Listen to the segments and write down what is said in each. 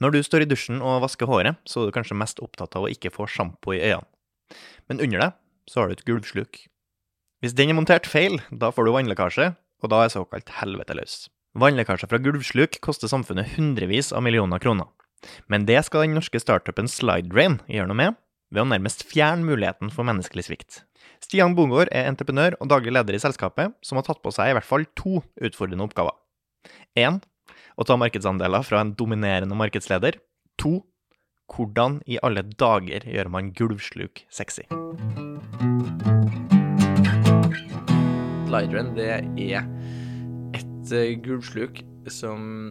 Når du står i dusjen og vasker håret, så er du kanskje mest opptatt av å ikke få sjampo i øynene. Men under deg så har du et gulvsluk. Hvis den er montert feil, da får du vannlekkasje, og da er såkalt helvete løs. Vannlekkasje fra gulvsluk koster samfunnet hundrevis av millioner kroner. Men det skal den norske startupen SlideDrain gjøre noe med, ved å nærmest fjerne muligheten for menneskelig svikt. Stian Bongård er entreprenør og daglig leder i selskapet, som har tatt på seg i hvert fall to utfordrende oppgaver. 1. Å ta markedsandeler fra en dominerende markedsleder. 2. Hvordan i alle dager gjør man gulvsluk sexy? Slideren det er et uh, gulvsluk som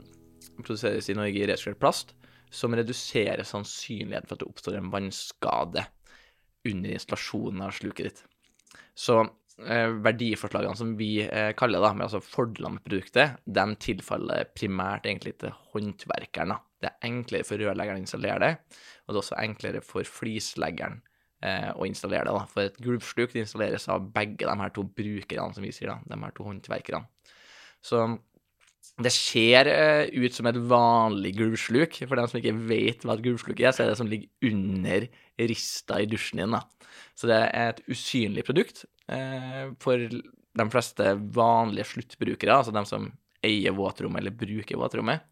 produseres i Norge i resirkulert plast, som reduserer sannsynligheten for at det oppstår en vannskade under installasjonen av sluket ditt. Så eh, verdiforslagene som vi eh, kaller det, med altså fordelene med produktet, de tilfaller primært egentlig til håndverkeren. Det er enklere for rørleggeren å installere det, og det er også enklere for flisleggeren eh, å installere det. Da. For et gulvsluk installeres av begge de her to brukerne, som vi sier, da, de her to håndverkerne. Så det ser eh, ut som et vanlig gulvsluk. For dem som ikke vet hva et gulvsluk er, så er det som ligger under rista i dusjen din. Da. Så det er et usynlig produkt for de fleste vanlige sluttbrukere, altså de som eier våtrommet eller bruker våtrommet.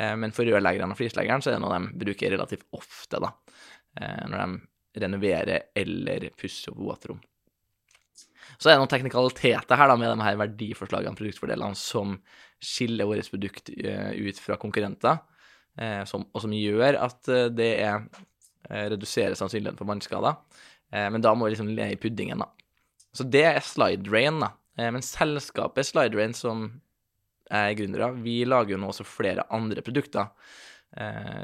Uh, men for rørleggeren og flisleggeren så er det noe de bruker relativt ofte da, når de renoverer eller pusser opp våtrom. Så er det noen teknikaliteter her da, med de her verdiforslagene, produktfordelene, som skiller vårt produkt ut fra konkurrenter, som, og som gjør at det er reduserer sannsynligheten for vannskader. men da må vi liksom le i puddingen, da. Så det er SlideRain, da. men selskapet SlideRain, som er gründere, vi lager jo nå også flere andre produkter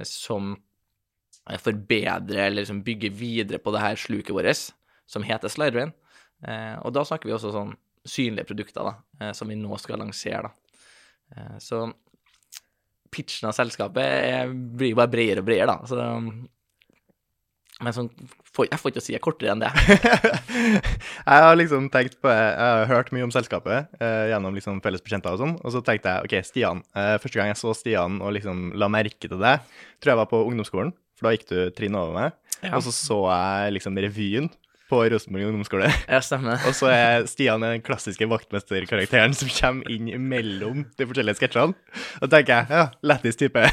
som forbedrer eller liksom bygger videre på det her sluket vårt, som heter SlideRain. Eh, og da snakker vi også sånn synlige produkter da, eh, som vi nå skal lansere. da. Eh, så pitchen av selskapet blir blir bare bredere og bredere, da. Så, men sånn, jeg får ikke si det kortere enn det. jeg har liksom tenkt på Jeg har hørt mye om selskapet eh, gjennom liksom felles bekjente og sånn, og så tenkte jeg OK, Stian. Eh, første gang jeg så Stian og liksom la merke til det, tror jeg var på ungdomsskolen, for da gikk du trinn over meg. Ja. Og så så jeg liksom revyen på Rosenborg ungdomsskole. Ja, stemmer. og så er Stian den klassiske vaktmesterkarakteren som kommer inn mellom de forskjellige sketsjene. Og da tenker jeg, ja, lættis type.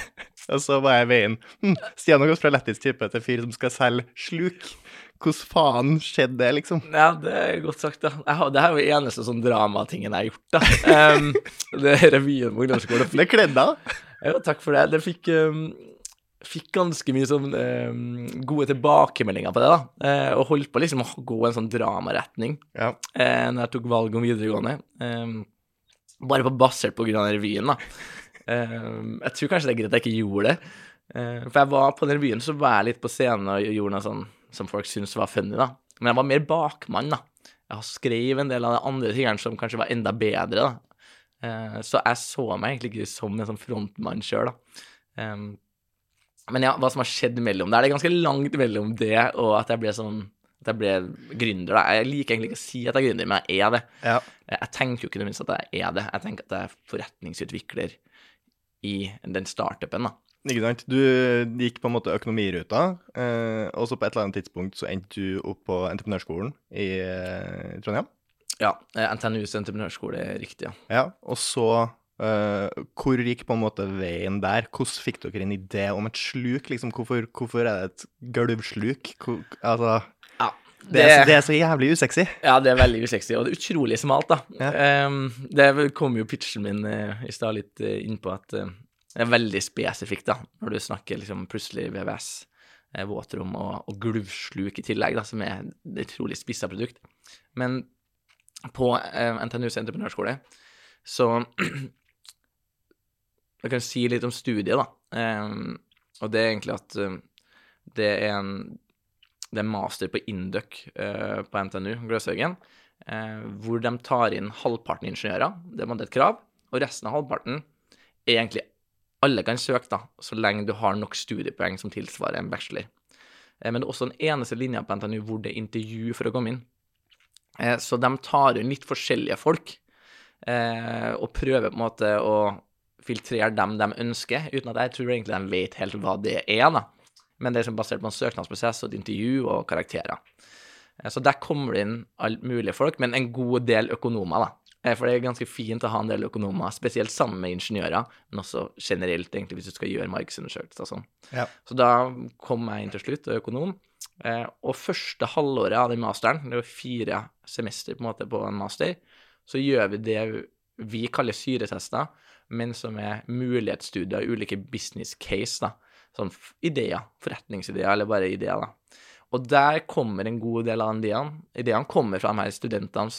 Og så var jeg i veien. Hm, Stian har gått fra lættis type til fyr som skal selge sluk. Hvordan faen skjedde det, liksom? Ja, det er godt sagt, da. Har, det er jo eneste sånn dramatingen jeg har gjort, da. Um, det er revyen på ungdomsskolen. Det kledde deg. Ja, takk for det. Det fikk um, fikk ganske mye sånn um, gode tilbakemeldinger på det, da. Uh, og holdt på liksom å gå en sånn dramaretning ja. Uh, når jeg tok valg om videregående. Um, bare på basert på grunn av revyen, da. Eh, jeg tror kanskje det er greit at jeg ikke gjorde det. Eh, for jeg var på den revyen, så var jeg litt på scenen og gjorde noe sånn som folk syntes var funny, da. Men jeg var mer bakmann, da. Jeg skrev en del av de andre tingene som kanskje var enda bedre, da. så jeg så meg egentlig ikke som en sånn frontmann sjøl, da. Men ja, hva som har skjedd mellom der. Det er ganske langt mellom det og at jeg ble sånn at jeg ble gründer. Da. Jeg liker egentlig ikke å si at jeg er gründer, men jeg er det. Ja. Jeg tenker jo ikke minst at jeg er det. Jeg tenker at jeg er forretningsutvikler i den startupen, da. Ikke sant. Du gikk på en måte økonomiruta, eh, og så på et eller annet tidspunkt så endte du opp på entreprenørskolen i eh, Trondheim? Ja. NTNUs entreprenørskole er riktig, ja. ja. Og så eh, hvor gikk på en måte veien der? Hvordan fikk dere en idé om et sluk? Liksom, hvorfor, hvorfor, er det et gulvsluk? Hvor, altså, det, er, det, er, så jævlig usexy. Ja, det er veldig usexy, og det er utrolig smalt, da. Ja. Um, det kom jo pitchen min uh, i stad litt uh, inn på at uh, det er veldig spesifikt, da, når du snakker liksom plutselig VVS, våtrom og, og gluvsluk i tillegg, da, som er et utrolig spissa produkt. Men på NTNUs entreprenørskole så Jeg kan si litt om studiet, da. Um, og det er egentlig at det er en det er master på Induc uh, på NTNU Gløshaugen, uh, hvor de tar inn halvparten ingeniører. Det er et krav. Og resten av halvparten er egentlig alle kan søke, da, så lenge du har nok studiepoeng som tilsvarer en bachelor. Uh, men det er også den eneste linja på NTNU hvor det er intervju for å komme inn. Så de tar inn litt forskjellige folk, og prøver på en måte å filtrere dem de ønsker, uten at jeg tror egentlig de vet helt hva det er, da. Men det er liksom basert på en søknadsprosess og et intervju og karakterer. Eh, Så der kommer det inn alle mulige folk, men en god del økonomer, da. Eh, For det er ganske fint å ha en del økonomer, spesielt sammen med ingeniører, men også generelt, egentlig, hvis du skal gjøre markedsundersøkelser og sånn. Ja. Så da kom jeg inn til slutt, økonom. Eh, og første halvåret av den masteren, det jo fire semester på en måte på en master, så gjør vi det vi kaller syretester, men som er mulighetsstudier ulike business case, da. Sånn ideer, forretningsideer, eller bare ideer, da. Og der kommer en god del av ideene. Ideene kommer fra de her studentene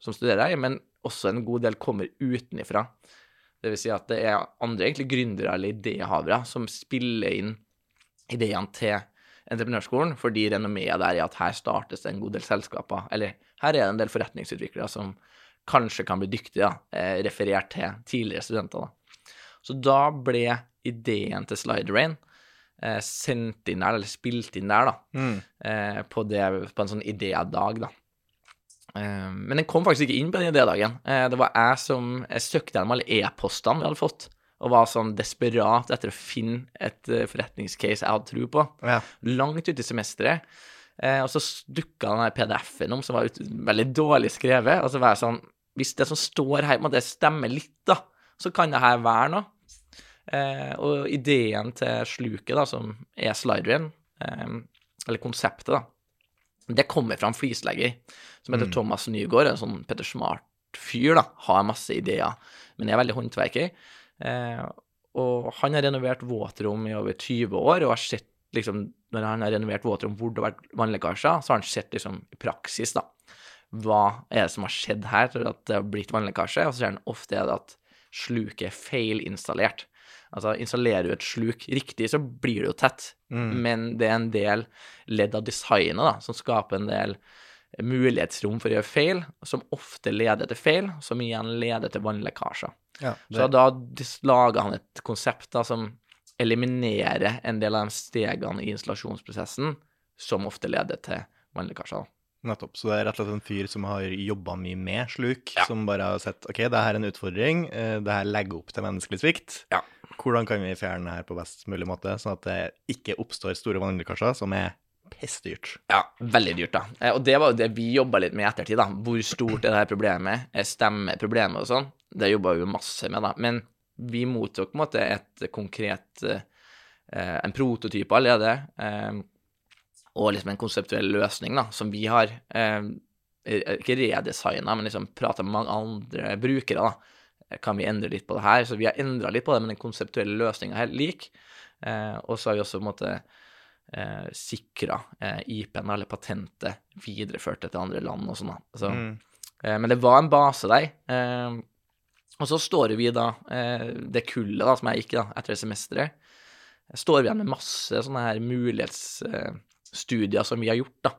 som studerer men også en god del kommer utenifra. Det vil si at det er andre egentlig gründere eller idéhavere som spiller inn ideene til entreprenørskolen, fordi renommeet der er at her startes det en god del selskaper, eller her er det en del forretningsutviklere som kanskje kan bli dyktige, eh, referert til tidligere studenter. da. Så da ble ideen til SlideRain eh, sendt inn der, eller spilt inn der, da, Mm. eh, på, det, på en sånn idédag, da. Eh, men den kom faktisk ikke inn på den idédagen. Eh, det var jeg som jeg søkte gjennom alle e-postene vi hadde fått, og var sånn desperat etter å finne et eh, forretningscase jeg hadde tro på. Ja. Langt ute i semesteret. Eh, og så dukka den PDF-en om, som var ut, veldig dårlig skrevet. Og så var jeg sånn Hvis det som står her, på en måte stemmer litt, da, så kan det her være noe. Eh, og ideen til sluket, da, som er slideren, eh, eller konseptet, da, det kommer fra en flislegger som heter Mm. Thomas Nygaard, en sånn Petter Smart-fyr, da, har masse ideer, men er veldig håndverker. Eh, og han har renovert våtrom i over 20 år, og har sett liksom, når han har renovert våtrom hvor det har vært vannlekkasjer, så har han sett liksom i praksis, da, hva er det som har skjedd her at det har blitt vannlekkasje, og så ser han ofte er det at sluket er feilinstallert. Altså, installerer du et sluk riktig, så blir det jo tett, Mm. men det er en del ledd av designet da, som skaper en del mulighetsrom for å gjøre feil, som ofte leder til feil, som igjen leder til vannlekkasjer. Ja, Så da lager han et konsept da, som eliminerer en del av de stegene i installasjonsprosessen som ofte leder til vannlekkasjer. nettopp. Så det er rett og slett en fyr som har jobba mye med sluk, Ja. som bare har sett OK, det her er en utfordring, eh, det her legger opp til menneskelig svikt. Ja. Hvordan kan vi fjerne det her på best mulig måte, sånn at det ikke oppstår store vannlekkasjer, som er pissdyrt? Ja, veldig dyrt, da. Eh, Og det var jo det vi jobba litt med i ettertid, da. Hvor stort er det her problemet? Eh, Stemmer problemet og sånn? Det jobba vi masse med, da. Men vi mottok på en måte et konkret eh, En prototype allerede, og liksom en konseptuell løsning, da, som vi har ikke redesigna, men liksom prata med mange andre brukere, da. Kan vi endre litt på det her? Så vi har endra litt på det, men den konseptuelle løsninga er helt lik. Eh, og så har vi også på en måte eh, sikra eh, IP-en eller patentet videreført det til andre land og sånn. Så, Mm. eh, men det var en base der. Eh, og så står vi da, eh, det kullet da, som jeg gikk da, etter semesteret, står vi igjen med masse sånne her mulighetsstudier som vi har gjort da,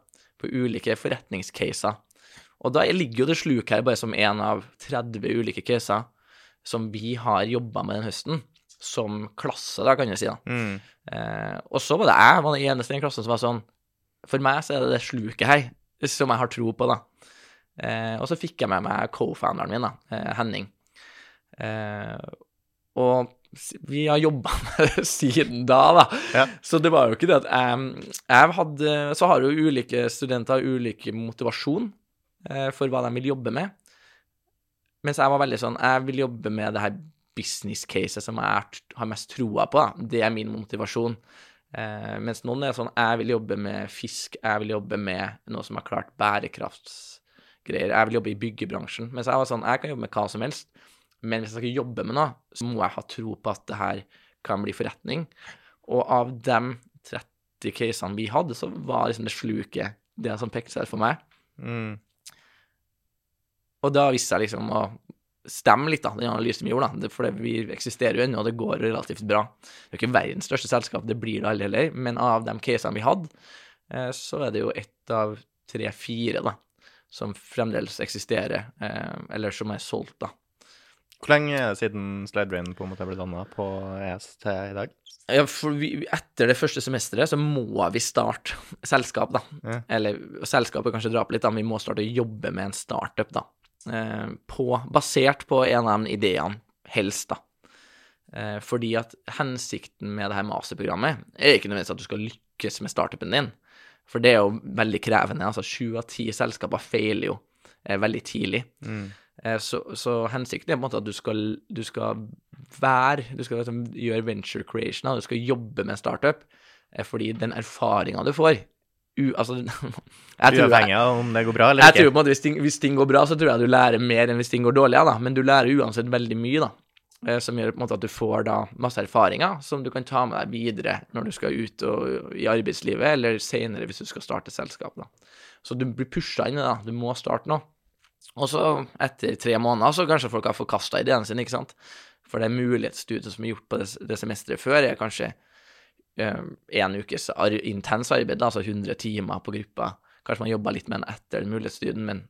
på ulike forretningscaser. Og da ligger jo det sluk her bare som en av 30 ulike caser som vi har jobba med den høsten, som klasse, da, kan jeg si. da. Mm. Eh, og så var det jeg var den eneste i den klassen som var sånn For meg så er det det sluket her som jeg har tro på, da. Eh, og så fikk jeg med meg co-founderen min, da, eh, Henning. Eh, og vi har jobba med det siden da, da. Ja. Så det var jo ikke det at jeg, jeg hadde Så har jo ulike studenter ulik motivasjon eh, for hva de vil jobbe med. Mens jeg var veldig sånn Jeg vil jobbe med det her business caset som jeg har mest troa på. Da. Det er min motivasjon. Eh, mens noen er sånn Jeg vil jobbe med fisk, jeg vil jobbe med noe som har klart bærekraftsgreier. Jeg vil jobbe i byggebransjen. Mens jeg var sånn Jeg kan jobbe med hva som helst. Men hvis jeg skal jobbe med noe, så må jeg ha tro på at det her kan bli forretning. Og av de 30 casene vi hadde, så var liksom det sluket det som pekte seg ut for meg. Mm. Og da viste jeg liksom å stemme litt, da, den analysen vi gjorde, da. For vi eksisterer jo ennå, og det går relativt bra. Det er ikke verdens største selskap, det blir det aldri heller, men av de casene vi hadde, eh, så er det jo ett av tre-fire, da, som fremdeles eksisterer, eh, eller som er solgt, da. Hvor lenge er det siden SlideRain på en måte ble danna på ES til i dag? Ja, for vi, etter det første semesteret så må vi starte selskap, da. Ja. Eller selskapet kanskje drar på litt, da, men vi må starte å jobbe med en startup, da. Eh, på, basert på en av de ideene, helst, da. Eh, fordi at hensikten med det her masterprogrammet er ikke nødvendigvis at du skal lykkes med startupen din. For det er jo veldig krevende. altså Sju av ti selskaper feiler jo eh, veldig tidlig. Mm. Så, så hensikten er på en måte at du skal, du skal være Du skal liksom gjøre venture creation, du skal jobbe med startup. Fordi den erfaringa du får u, altså, jeg tror, Uavhengig av om det går bra eller jeg tror på en måte hvis ting, hvis ting går bra, så tror jeg du lærer mer enn hvis ting går dårlig. ja, Da. Men du lærer uansett veldig mye, da. eh, Som gjør på en måte at du får da masse erfaringer som du kan ta med deg videre når du skal ut og, i arbeidslivet, eller senere hvis du skal starte selskap. da. Så du blir pusha inn i det. Du må starte nå. Og så, etter tre måneder, så kanskje folk har forkasta ideen sin, ikke sant. For det mulighetsstudiet som er gjort på det, det semesteret før, er kanskje én ukes ar intens arbeid, altså 100 timer på gruppa. Kanskje man jobber litt med den etter mulighetsstudien, men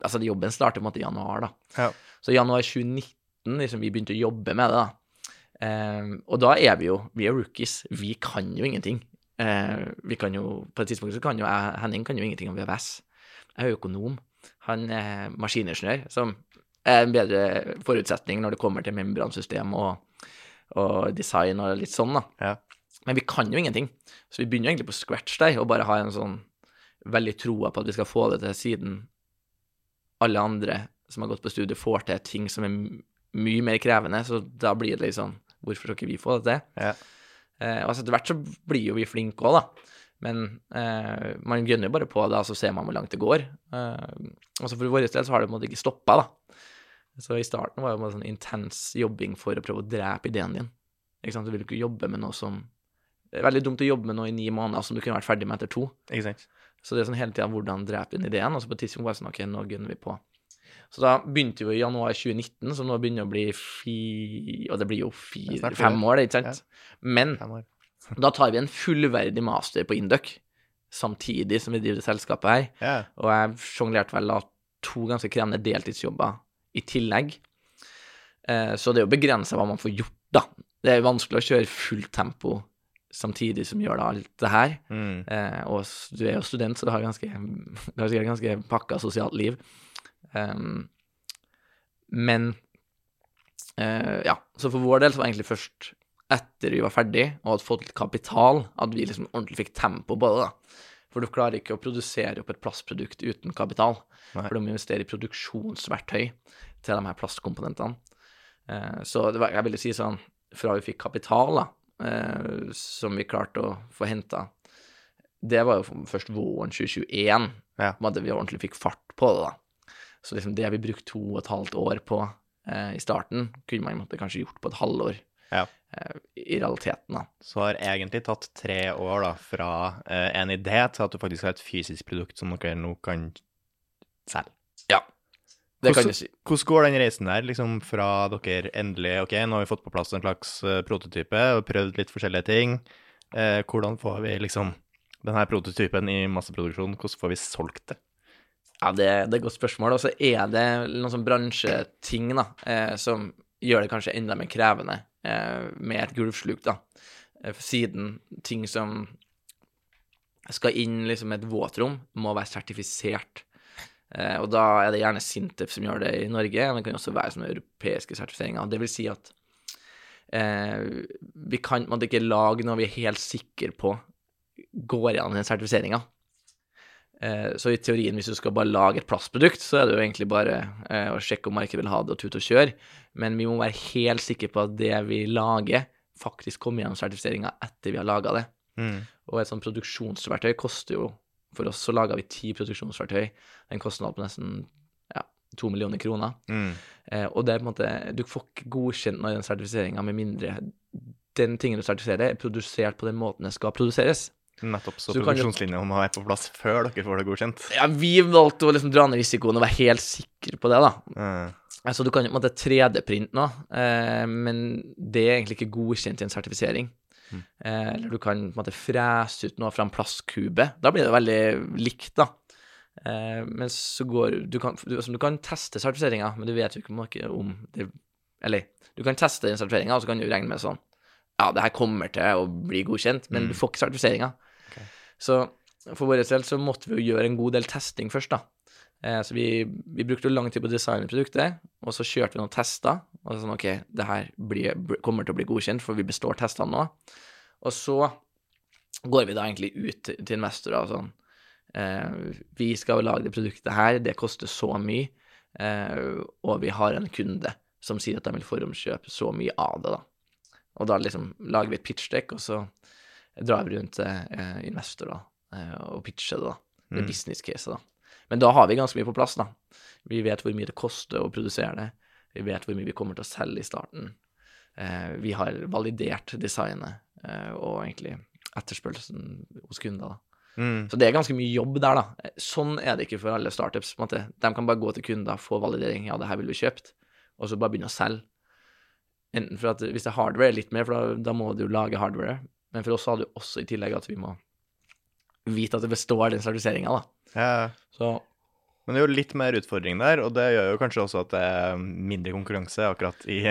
altså, jobben starter på en måte i januar, da. Ja. Så i januar 2019 liksom, vi begynte å jobbe med det, da. Um, og da er vi jo Vi er rookies. Vi kan jo ingenting. Uh, vi kan jo På et tidspunkt så kan jo jeg Henning kan jo ingenting om VVS. Jeg er økonom. Han er maskiningeniør, som er en bedre forutsetning når det kommer til membransystem og, og design og litt sånn, da. Ja. Men vi kan jo ingenting. Så vi begynner jo egentlig på scratch der, og bare har en sånn veldig troa på at vi skal få det til, siden alle andre som har gått på studiet, får til ting som er mye mer krevende. Så da blir det litt sånn Hvorfor skal ikke vi få det til? Ja. Eh, og så etter hvert så blir jo vi flinke òg, da. Men eh, man gønner jo bare på det, og så ser man hvor langt det går. Eh, og så for vår del så har det på en måte ikke stoppa, da. Så i starten var det en sånn intens jobbing for å prøve å drepe ideen din. Ikke sant? Du vil ikke jobbe med noe som Det er veldig dumt å jobbe med noe i ni måneder som du kunne vært ferdig med etter to. Exact. Så det er sånn hele tida hvordan drepe inn ideen, og så på et tidspunkt var det sånn OK, nå gunner vi på. Så da begynte vi i januar 2019, som nå begynner å bli fi... Og det blir jo fire, fem år, det, ikke sant? Men da tar vi en fullverdig master på Induc, samtidig som vi driver selskapet her. Ja. Og jeg sjonglerte vel da to ganske krevende deltidsjobber i tillegg. Eh, så det er jo begrensa hva man får gjort, da. Det er vanskelig å kjøre fullt tempo samtidig som gjør da alt det her. Mm. Eh, og du er jo student, så du har ganske, du har sikkert ganske pakka sosialt liv. Um, men eh, ja, så for vår del så var det egentlig først etter vi var ferdig og hadde fått litt kapital, at vi liksom ordentlig fikk tempo på det. da. For du klarer ikke å produsere opp et plastprodukt uten kapital. Nei. For du må investere i produksjonsverktøy til de her plastkomponentene. Eh, så det var, jeg ville si sånn, fra vi fikk kapital, da, som vi klarte å få henta, det var jo først våren 2021 Ja. en vi ordentlig fikk fart på det. da. Så liksom det vi brukte to og et halvt år på eh, i starten, kunne man måtte kanskje gjort på et halvår Ja. eh, i realiteten. da. Så har egentlig tatt tre år da, fra eh, en idé til at du faktisk har et fysisk produkt som dere nå kan selge. Det kan Hvordan- si. Hvordan går den reisen der, liksom fra dere endelig Ok, nå har vi fått på plass en slags eh, prototype og prøvd litt forskjellige ting. Eh, hvordan får vi liksom denne prototypen i masseproduksjon? Hvordan får vi solgt det? Ja, det, det er et godt spørsmål. Og så er det noen sånn bransjeting da, eh, som gjør det kanskje enda mer krevende eh, med et gulvsluk, da. Eh, siden ting som skal inn liksom et våtrom, må være sertifisert. Eh, og da er det gjerne Sintef som gjør det i Norge, men det kan også være sånne europeiske sertifiseringer. Det vil si at eh, vi kan på ikke lage noe vi er helt sikre på går gjennom den sertifiseringa. Eh, Så i teorien, hvis du skal bare lage et plastprodukt, så er det jo egentlig bare eh, å sjekke om markedet vil ha det og tute og kjøre. Men vi må være helt sikre på at det vi lager, faktisk kommer gjennom sertifiseringa etter vi har laga det. Mm. Og et sånt produksjonsverktøy koster jo For oss så laga vi ti produksjonsverktøy. En kostnad på nesten ja, to millioner kroner. Mm. Eh, og det er på en måte Du får ikke godkjent noe i den sertifiseringa med mindre den tingen du sertifiserer, er produsert på den måten det skal produseres. Nettopp. Så, Så produksjonslinja må være på plass før dere får det godkjent. Ja, vi valgte å liksom dra ned risikoen og være helt sikre på det, da. Så Altså, du kan på en måte 3D-printe nå, eh, men det er egentlig ikke godkjent i en sertifisering. Mm. Eh, eller du kan på en måte frese ut noe fra en plastkube. Da blir det veldig likt, da. Eh, men så går du kan, du, altså, du kan teste sertifiseringa, men du vet jo ikke om det Eller, du kan teste den sertifiseringa, og så kan du regne med sånn Ja, det her kommer til å bli godkjent, men Mm. du får ikke sertifiseringa. Okay. Så for vår del så måtte vi jo gjøre en god del testing først, da. Eh, så vi, vi brukte jo lang tid på å designe produktet, og så kjørte vi noen tester. Og sånn, OK, det her blir, kommer til å bli godkjent, for vi består testene nå. Og så går vi da egentlig ut til investorer og sånn Vi skal lage det produktet her, det koster så mye, eh, og vi har en kunde som sier at de vil forhåndskjøpe så mye av det, da. Og da liksom lager vi et pitchdekk, og så drar vi rundt til eh, investorer eh, og pitcher det, da. Det Mm. er business-caset, da. Men da har vi ganske mye på plass, da. Vi vet hvor mye det koster å produsere det. Vi vet hvor mye vi kommer til å selge i starten. Eh, vi har validert designet eh, og egentlig etterspørselen hos kunder. da. Mm. Så det er ganske mye jobb der, da. Sånn er det ikke for alle startups. på en måte. De kan bare gå til kunder, få validering, ja, det her vil vi kjøpt, og så bare begynne å selge. Enten for at Hvis det er hardware, litt mer, for da, da må du jo lage hardware. Men for oss har du også i tillegg at vi må vite at det består den sertifiseringa, da. Ja. Så Men det er jo litt mer utfordring der, og det gjør jo kanskje også at det er mindre konkurranse akkurat i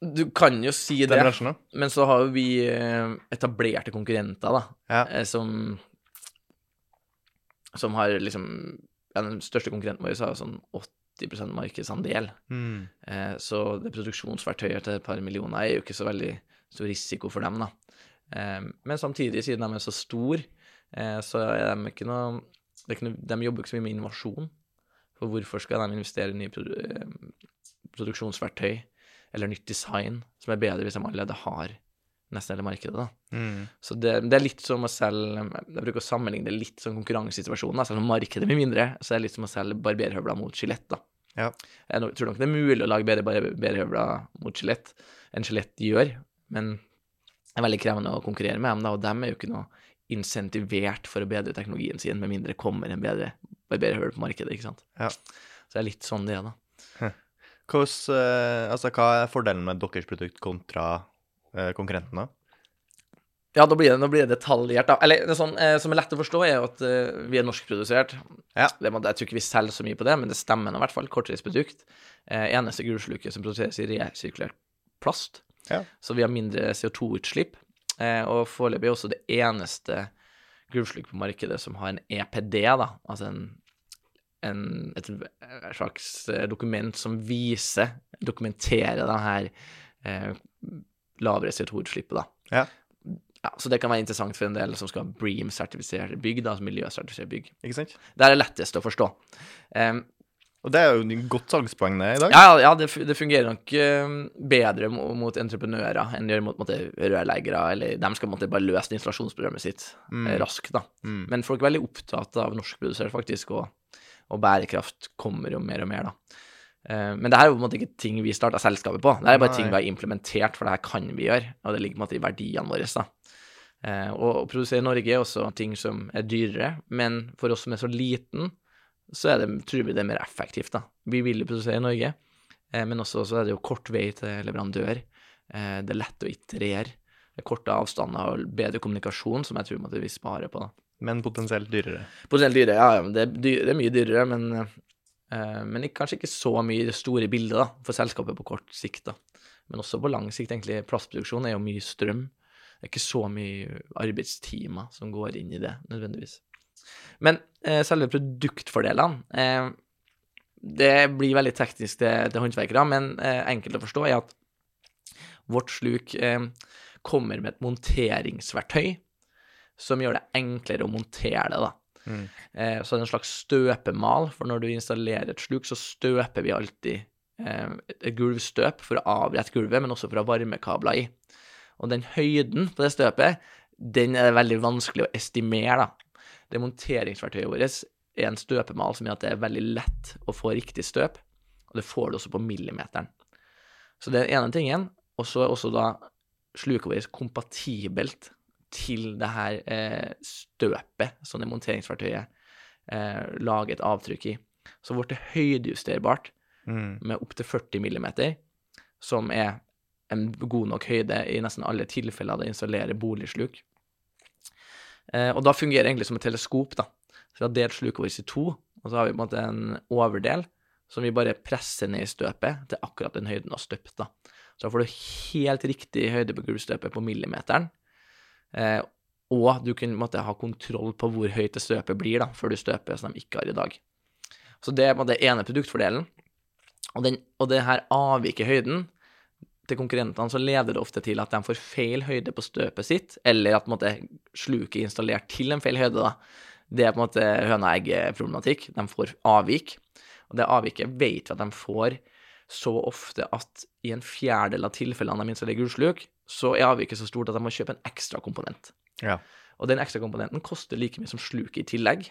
du kan jo si det, bransjen. men så har jo vi eh, etablerte konkurrenter, da, Ja. eh, som Som har liksom ja, Den største konkurrenten vår har sånn 80% markedsandel. Mm. Eh, Så det produksjonsverktøyet til et par millioner er jo ikke så veldig stor risiko for dem, da. Eh, Men samtidig, siden de er så store, eh, så er de ikke noe, det ikke noe De jobber ikke så mye med innovasjon. For hvorfor skal de investere i nye produ eh, produksjonsverktøy eller nytt design som er bedre hvis de allerede har nesten hele markedet, da. Mm. Så det, det er litt som å selge Jeg bruker å sammenligne det litt som konkurransesituasjonen. da, Selv om markedet blir mindre, så er det litt som å selge barberhøvler mot skjelett. da. Ja. Jeg tror nok det er mulig å lage bedre barberhøvler mot skjelett enn skjelett gjør, men det er veldig krevende å konkurrere med dem, da, og dem er jo ikke noe insentivert for å bedre teknologien sin, med mindre kommer en bedre barberhøvel på markedet, ikke sant. Ja. Så det er litt sånn det er, da. Hvordan, eh, altså, hva er fordelen med deres produkt kontra eh, konkurrenten, da? Ja, da blir det, da blir det detaljert, da. Eller det sånn, eh, som er lett å forstå, er jo at eh, vi er norskprodusert. Ja. Det, må- jeg tror ikke vi selger så mye på det, men det stemmer nå i hvert fall. Kortreisprodukt. Eh, eneste gruslukke som produseres i resirkulert plast. Ja. Så vi har mindre CO2-utslipp. Eh, og foreløpig også det eneste gulvsluk på markedet som har en EPD, da. Altså en, en, et slags eh, dokument som viser, dokumenterer det her eh, lavere CO2-utslippet, da. Ja. Ja, så det kan være interessant for en del som skal ha BREAM-sertifisere bygg, da, altså bygg. Ikke sant? Det er det letteste å forstå. Um, Og det er jo et godt salgspoeng det i dag. ja, ja det, det fungerer nok eh, bedre mot entreprenører enn det gjør mot rørleggere, eller de skal måtte, bare løse installasjonsprogrammet sitt mm. raskt, da. Mm. Men folk er veldig opptatt av norskprodusert, faktisk, og, og bærekraft kommer jo mer og mer, da. Eh, Men det her er på en måte ikke ting vi starta selskapet på. Det er bare Nei. ting vi har implementert, for det her kan vi gjøre, og det ligger på en måte i verdiene våre. da. Eh, Og å produsere i Norge er også ting som er dyrere, men for oss som er så liten, så er det, tror vi det er mer effektivt. da. Vi vil jo produsere i Norge, eh, men også så er det jo kort vei til leverandør. Det er lett å iterere. Det er korte avstander og bedre kommunikasjon, som jeg tror vi sparer på. da. Men potensielt dyrere. Potensielt dyrere, ja, ja, det er, dyr, det er mye dyrere, men, eh, men kanskje ikke så mye store bildet da, for selskapet på kort sikt. da. Men også på lang sikt, egentlig. Plastproduksjon er jo mye strøm. Det er ikke så mye arbeidstimer som går inn i det, nødvendigvis. Men eh, selve produktfordelene eh, Det blir veldig teknisk til, til håndverkere, men eh, enkelt å forstå er at vårt sluk eh, kommer med et monteringsverktøy som gjør det enklere å montere det. da. Mm. Eh, så det er en slags støpemal, for når du installerer et sluk, så støper vi alltid eh, et gulvstøp for å avrette gulvet, men også for å ha varmekabler i. Og den høyden på det støpet, den er det veldig vanskelig å estimere, da. Det monteringsverktøyet vårt er en støpemal som gjør at det er veldig lett å få riktig støp, og det får du også på millimeteren. Så det er den ene tingen. Og så er også da sluket vårt kompatibelt til det her eh, støpet som det monteringsverktøyet eh, lager et avtrykk i. Så vårt er høydejusterbart Mm. med opptil 40 millimeter, som er en god nok høyde i nesten alle tilfeller det installerer boligsluk. Eh, og da fungerer det egentlig som et teleskop, da. Så vi har delt sluket vårt i to, og så har vi på en måte en overdel som vi bare presser ned i støpet til akkurat den høyden av støpt, da. Så da får du helt riktig høyde på gulvstøpet på millimeteren. Eh, og du kan måtte, ha kontroll på hvor høyt det støpet blir, da, før du støper, som de ikke har i dag. Så det er den ene produktfordelen. Og, den, og det her avviker høyden til konkurrentene, så leder det ofte til at de får feil høyde på støpet sitt, eller at måtte, sluket er installert til en feil høyde. da. Det er på en måte høna-egg-problematikk. De får avvik. Og det avviket vet vi at de får så ofte at i en fjerdedel av tilfellene de installerer gulsluk, så er avviket så stort at de må kjøpe en ekstra komponent. Ja. Og den ekstra komponenten koster like mye som sluket i tillegg.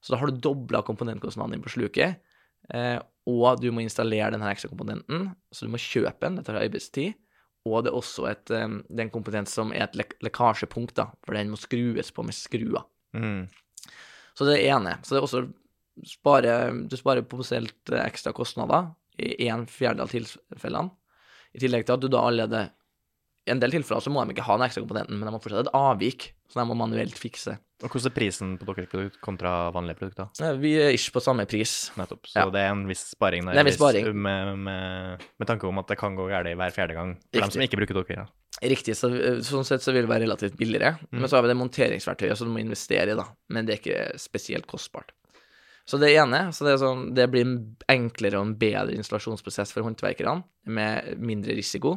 Så da har du dobla komponentkostnaden din på sluket, eh, og du må installere denne ekstra komponenten, så du må kjøpe den, det tar arbeidstid. Og det er også et, eh, det er en komponent som er et lek lekkasjepunkt, da, for den må skrues på med skruer. Mm. Så det er det ene. Så det er også spare, du sparer potensielt eh, ekstra kostnader i en fjerdedel av tilfellene. I tillegg til at du da allerede I en del tilfeller så må de ikke ha den ekstra komponenten, men de må fortsatt et avvik, så de må manuelt fikse. Og hvordan er prisen på deres produkt kontra vanlige produkter? Eh, Vi er ikke på samme pris. Nettopp. Så Ja. det er en viss sparing der. Det er en viss sparing. Med, med, med tanke om at det kan gå galt hver fjerde gang. For dem som ikke bruker dere. Ja. Riktig, så, sånn sett så vil det være relativt billigere. Men så har vi det monteringsverktøyet som du må investere i, da. Men det er ikke spesielt kostbart. Så det ene, så det, sånn, det blir en enklere og en bedre installasjonsprosess for håndverkerne, med mindre risiko.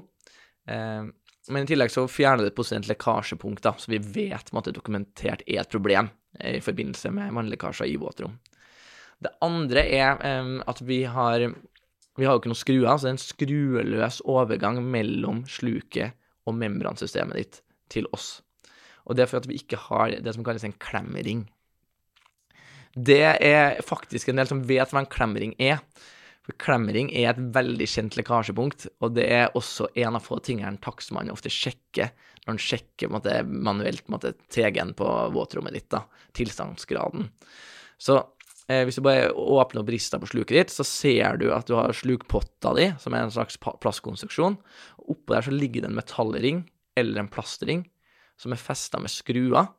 Eh, men i tillegg så fjerner det et lekkasjepunkt, da, så vi vet at det dokumentert er et problem eh, i forbindelse med vannlekkasjer i våtrom. Det andre er um, at vi har vi har jo ikke noen skruer, så det er en skrueløs overgang mellom sluket og membransystemet ditt til oss. Og det er for at vi ikke har det som kalles en klemmering. Det er faktisk en del som vet hva en klemmering er. For klemmering er et veldig kjent lekkasjepunkt, og det er også en av få tingene en takstmann ofte sjekker når han sjekker måtte, manuelt måtte, TG-en på våtrommet ditt, da, tilstandsgraden. Så eh, hvis du bare åpner opp rista på sluket ditt, så ser du at du har slukpotta di, som er en slags plastkonstruksjon. Oppå der så ligger det en metallring eller en plastring som er festa med skruer.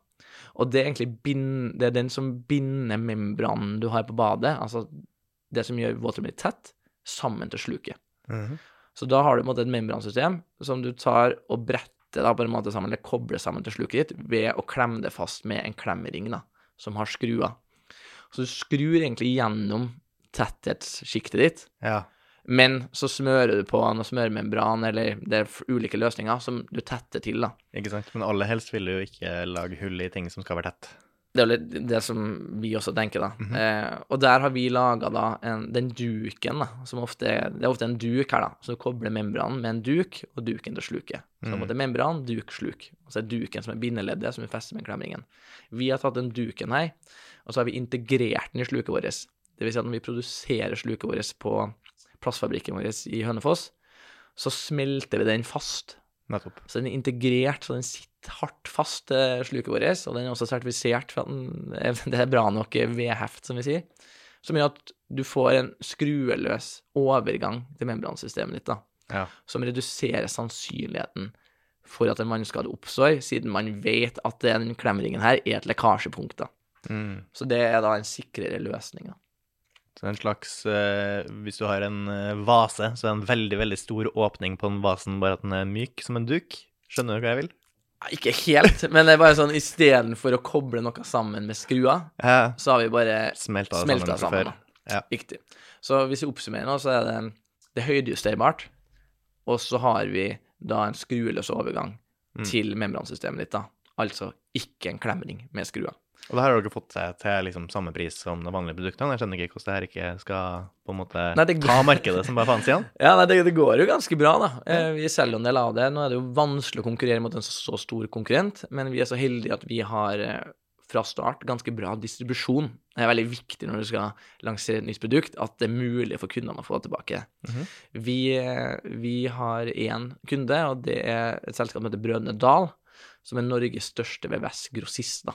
Og det er egentlig bind, det er den som binder membranen du har på badet, altså det som gjør våtrommet ditt tett, sammen til sluket. Mhm. Så da har du på en måte et membransystem som du tar og bretter da på en måte sammen, eller kobler sammen til sluket ditt ved å klemme det fast med en klemmering da, som har skruer. Så du skrur egentlig gjennom tetthetssjiktet ditt, Ja. men så smører du på noe smørmembran, eller det er ulike løsninger som du tetter til, da. Ikke sant? Men aller helst vil du jo ikke lage hull i ting som skal være tett. Det er jo litt det som vi også tenker, da. eh, og der har vi laga da en, den duken, da, som ofte er Det er ofte en duk her, da. Så du kobler membranen med en duk, og duken til sluket. Så på en måte membran, duk, sluk. Og så er duken som er bindeleddet, som vi fester med klemringen. Vi har tatt den duken her, og så har vi integrert den i sluket vårt. Det vil si at når vi produserer sluket vårt på plastfabrikken vår i Hønefoss, så smelter vi den fast. Nettopp. Så den er integrert, så den sitter hardt fast til sluket vårt, og den er også sertifisert for at den, det er bra nok vedheft, som vi sier. Som gjør at du får en skrueløs overgang til membransystemet ditt, da, Ja. som reduserer sannsynligheten for at en vannskade oppstår, siden man vet at den klemringen her er et lekkasjepunkt. da. Mm. Så det er da en sikrere løsning. da. En slags uh, Hvis du har en eh, vase, så er det en veldig, veldig stor åpning på den vasen, bare at den er myk som en duk. Skjønner du hva jeg vil? Ikke helt, men det er bare sånn istedenfor å koble noe sammen med skruer, Ja. så har vi bare Smelta det sammen sammen. Ja. Riktig. Så hvis vi oppsummerer nå, så er det, det er høydejusterbart, og så har vi da en skrueløs overgang Mm. til membransystemet ditt, da. Altså ikke en klemring med skruer. Og det her har dere fått seg til liksom samme pris som de vanlige produktene. Jeg skjønner ikke hvordan det her ikke skal på en måte Nei, det- ta markedet som bare faen sier. Ja, nei, det, det går jo ganske bra, da. Eh, Vi selger en del av det. Nå er det jo vanskelig å konkurrere mot en så, stor konkurrent, men vi er så heldige at vi har eh, fra start ganske bra distribusjon. Det er veldig viktig når du skal lansere et nytt produkt, at det er mulig for kundene å få tilbake. Mhm. vi, eh, vi har én kunde, og det er et selskap som heter Brødrene Dal, som er Norges største VVS-grossist. da.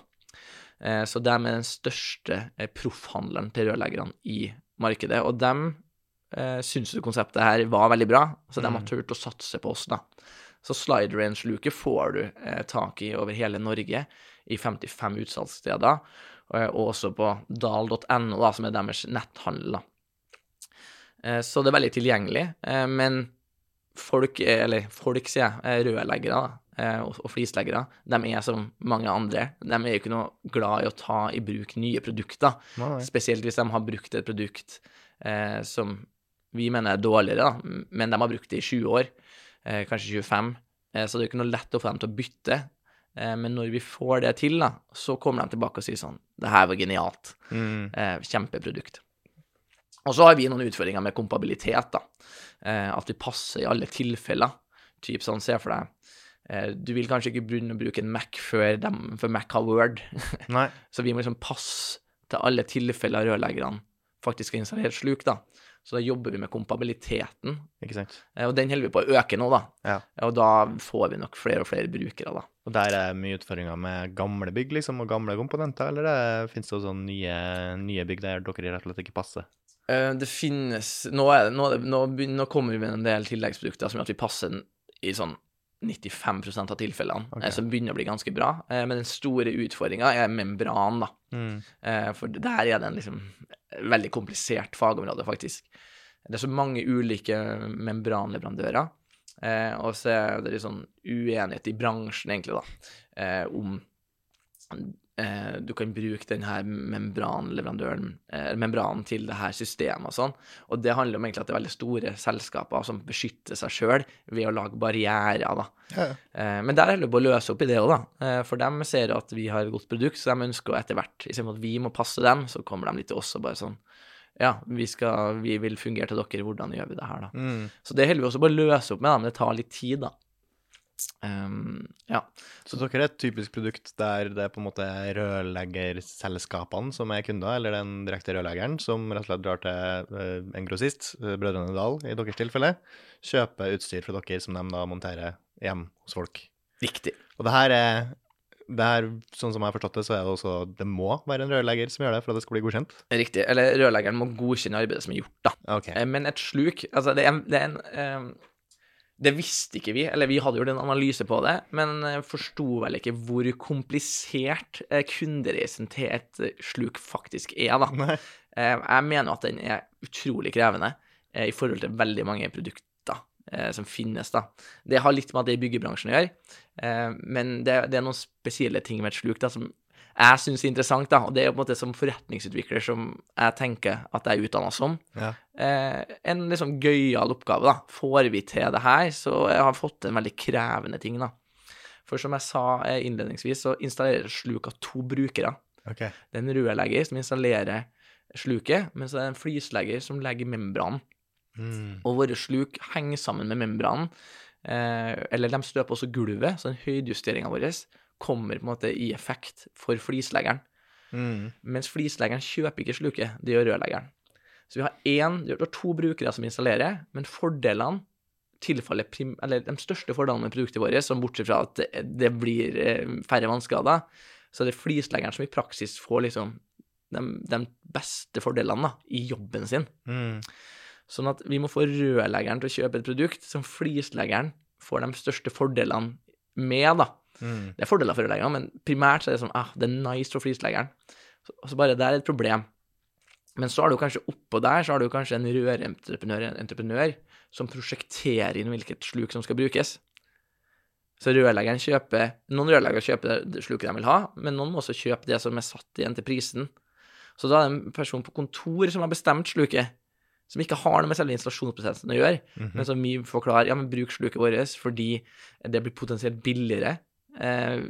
Eh, Så de er den største eh, proffhandleren til rørleggerne i markedet. Og de eh, syns jo konseptet her var veldig bra, så de har Mm. turt å satse på oss, da. Så Slide range-luke får du tak i over hele Norge, i 55 utsalgssteder, og også på dal.no, da, som er deres netthandel. da. Eh, Så det er veldig tilgjengelig, men folk, eller folk sier jeg, rørleggere, da, og, og flisleggere, de er som mange andre. De er jo ikke noe glad i å ta i bruk nye produkter. Nei. Spesielt hvis de har brukt et produkt eh, som vi mener er dårligere, da, men de har brukt det i 20 år, eh, kanskje 25. Eh, så det er jo ikke noe lett å få dem til å bytte. Eh, men når vi får det til, da, så kommer de tilbake og sier sånn Det her var genialt. Mm. Eh, kjempeprodukt. Og så har vi noen utfordringer med kompabilitet, da. Eh, at vi passer i alle tilfeller. Typ sånn, se for deg eh, Du vil kanskje ikke begynne å bruke en Mac før, dem, før Mac har Word. Nei. Så vi må liksom passe til alle tilfeller rørleggerne faktisk skal installert sluk, da. Så da jobber vi med kompabiliteten, eh, og den holder vi på å øke nå, da. Ja. Og da får vi nok flere og flere brukere, da. Og der er mye utfordringer med gamle bygg liksom, og gamle komponenter, eller det, finnes det også nye, nye bygg der dere rett og slett ikke passer? Eh, Det finnes Nå, er det, nå, det- nå, begynner, nå kommer vi med en del tilleggsprodukter som gjør at vi passer i sånn 95 av tilfellene, eh, som begynner å bli ganske bra. Eh, Men den store utfordringa er membran, da. Mm. Eh, For der er det en liksom veldig komplisert fagområde, faktisk. Det er så mange ulike membranleverandører, og så er det litt sånn uenighet i bransjen, egentlig, da, om du kan bruke denne membranleverandøren, eh, membranen til det her systemet og sånn. Og det handler om egentlig at det er veldig store selskaper som beskytter seg sjøl ved å lage barrierer, da. Ja. Eh, Men der holder vi på å løse opp i det òg, da. Eh, For de ser at vi har et godt produkt, så de ønsker etter hvert, istedenfor at vi må passe dem, så kommer de litt til oss og bare sånn Ja, vi, skal, vi vil fungere til dere, hvordan gjør vi det her, da? Mm. Så det holder vi også på å løse opp med, da, men det tar litt tid, da. Ehm, ja. Så dere er et typisk produkt der det er på en måte rørleggerselskapene som er kunder, eller den direkte rørleggeren som rett og slett drar til eh, en grossist, eh, Brødrene Dal i deres tilfelle, kjøper utstyr fra dere som de da monterer hjem hos folk. Riktig. Og det her er det her, sånn som jeg har forstått det, så er det også Det må være en rørlegger som gjør det for at det skal bli godkjent? Riktig. Eller rørleggeren må godkjenne arbeidet som er gjort, da. OK. Eh, Men et sluk Altså, det er en, det, er en eh, det visste ikke vi, eller vi hadde gjort en analyse på det, men eh, forsto vel ikke hvor komplisert eh, kundereisen til et eh, sluk faktisk er, da. Nei. Jeg mener at den er utrolig krevende i forhold til veldig mange produkter som finnes, da. Det har litt med at det er i byggebransjen å gjøre, men det, det er noen spesielle ting med et sluk da, som jeg syns er interessant, da, og det er på en måte som forretningsutvikler som jeg tenker at jeg er utdanna som. Ja. Eh, en liksom gøyal oppgave, da. Får vi til det her, så jeg har fått til en veldig krevende ting, da. For som jeg sa eh, innledningsvis, så installerer sluk av to brukere. Okay. Det er en rørlegger som installerer sluket, men så er det en flislegger som legger membranen. Mm. Og våre sluk henger sammen med membranen, eh, eller de støper også gulvet, så den høydejusteringa vår kommer på en måte i effekt for flisleggeren. Mm. Mens flisleggeren kjøper ikke sluket, det gjør rørleggeren. Så vi har én, vi har to brukere som installerer, men fordelene tilfaller prim, eller de største fordelene med produktet vårt, som bortsett fra at det, det blir eh, færre vannskader, så er det flisleggeren som i praksis får liksom de, de beste fordelene da, i jobben sin. Mm. Sånn at vi må få rørleggeren til å kjøpe et produkt som flisleggeren får de største fordelene med, da. Mm. Det er fordeler for rørleggeren, men primært så er det sånn ah, det er nice for flisleggeren. Så, så bare der er et problem. Men så har du kanskje oppå der så har du kanskje en rørentreprenør en entreprenør, som prosjekterer inn hvilket sluk som skal brukes. Så rørleggeren kjøper Noen rørleggere kjøper det- sluket de vil ha, men noen må også kjøpe det som er satt igjen til prisen. Så da er det en person på kontor som har bestemt sluket, som ikke har noe med selve installasjonsprosessen å gjøre, Mhm. men som vi forklarer ja, men bruk sluket vårt fordi det blir potensielt billigere eh,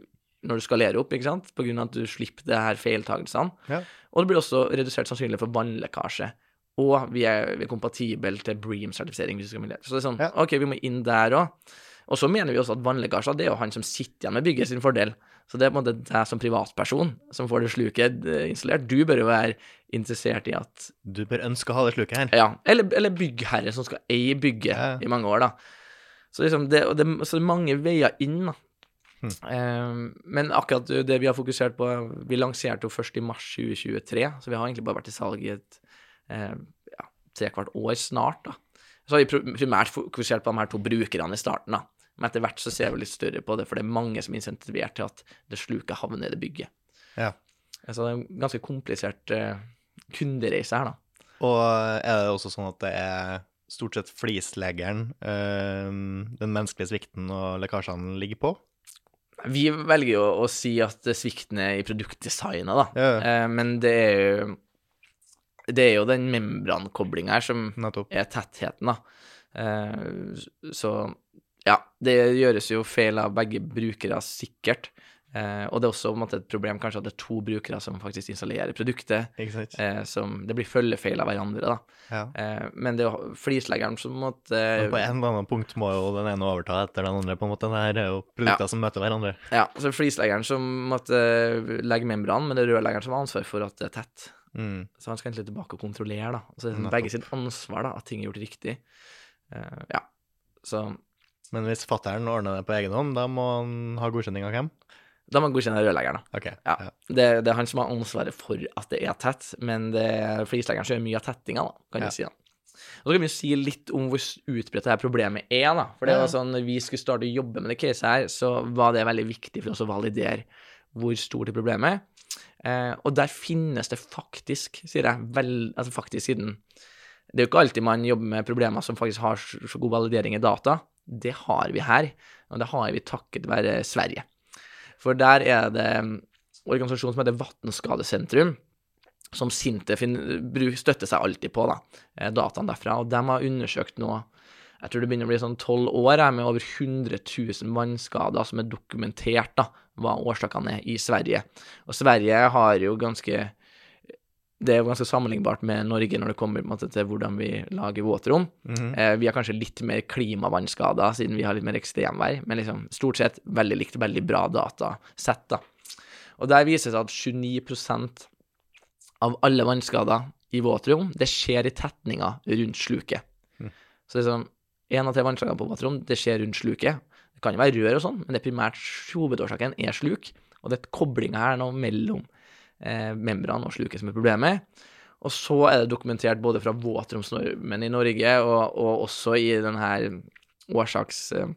når du skalerer opp, ikke sant, på grunn av at du slipper det her feiltagelsene. Ja. Og det blir også redusert sannsynlighet for vannlekkasje. Og vi er, vi er kompatible til Bream-sertifisering. hvis vi skal mulighet. Så det er sånn, Ja. OK, vi må inn der òg. Og så mener vi også at vannlekkasjer, det er jo han som sitter igjen med bygget sin fordel. Så det er på en måte deg som privatperson som får det sluket eh, installert. Du bør jo være interessert i at Du bør ønske å ha det sluket her. ja, eller, eller byggherre som skal eie bygget Ja. i mange år, da. Så liksom det, det, så det er mange veier inn, da. Hm. Eh, men akkurat det vi har fokusert på Vi lanserte jo først i mars 2023, så vi har egentlig bare vært i salg i et eh, ja, trekvart år snart, da. Så har vi primært fokusert på de her to brukerne i starten, da. Men etter hvert så ser vi litt større på det, for det er mange som er insentivert til at det sluket havner i det bygget. Ja. Så det er en ganske komplisert eh, kundereise her, da. Og er det også sånn at det er stort sett flisleggeren eh, den menneskelige svikten og lekkasjene ligger på? Vi velger jo å si at svikten er i produktdesignet, da. Ja, Eh, men det er jo Det er jo den membrankoblinga her som nettopp. er tettheten, da. Eh, så ja, det gjøres jo feil av begge brukere, sikkert. Eh, og det er også måte, et problem kanskje at det er to brukere som faktisk installerer produktet. Eh, som Det blir følgefeil av hverandre, da. Ja. Eh, men det er jo flisleggeren som måtte Men på en eller annen punkt må jo den ene overta etter den andre, på en måte. Det her er jo produkter som møter hverandre. Ja, så flisleggeren som måtte legge membran, men det er rørleggeren som har ansvar for at det er tett. Mm. Så han skal egentlig tilbake og kontrollere, da. Så det er sånn begge sitt ansvar, da, at ting er gjort riktig. Eh, ja. Så Men hvis fattern ordner det på egen hånd, da må han ha godkjenning av hvem? Da må man godkjenne rørleggeren, da. OK. Ja. Det, det er han som har ansvaret for at det er tett, men det er flisleggeren som gjør mye av tettinga, da, kan Ja. du si. da. Og så kan vi jo si litt om hvor utbredt det her problemet er, da. For det var sånn, når vi skulle starte å jobbe med det caset her, så var det veldig viktig for oss å validere hvor stort det problemet er. Eh, og der finnes det faktisk, sier jeg, vel, altså faktisk siden Det er jo ikke alltid man jobber med problemer som faktisk har så så god validering i data. Det har vi her, og det har vi takket være Sverige. For der er det en organisasjon som heter Vattenskadesentrum, som Sintef støtter seg alltid på, da, eh, dataen derfra. Og de har undersøkt nå jeg tror det begynner å bli sånn tolv år med over 100 000 vannskader som er dokumentert, da, hva årsakene er i Sverige. Og Sverige har jo ganske Det er jo ganske sammenlignbart med Norge når det kommer måte, til hvordan vi lager våtrom. Mhm. Eh, vi har kanskje litt mer klimavannskader siden vi har litt mer ekstremvær, men liksom stort sett veldig likt, veldig bra datasett, da. Og der viser det seg at 29% av alle vannskader i våtrom, det skjer i tetninga rundt sluket. Mm. Så det er sånn, én av tre vannskader på våtrom, det skjer rundt sluket. Det kan jo være rør og sånn, men det er primært hovedårsaken er sluk, og det er koblinga her nå mellom eh, membran og sluket som er problemet. Og så er det dokumentert både fra våtromsnormen i Norge og, og også i denne årsaks, eh,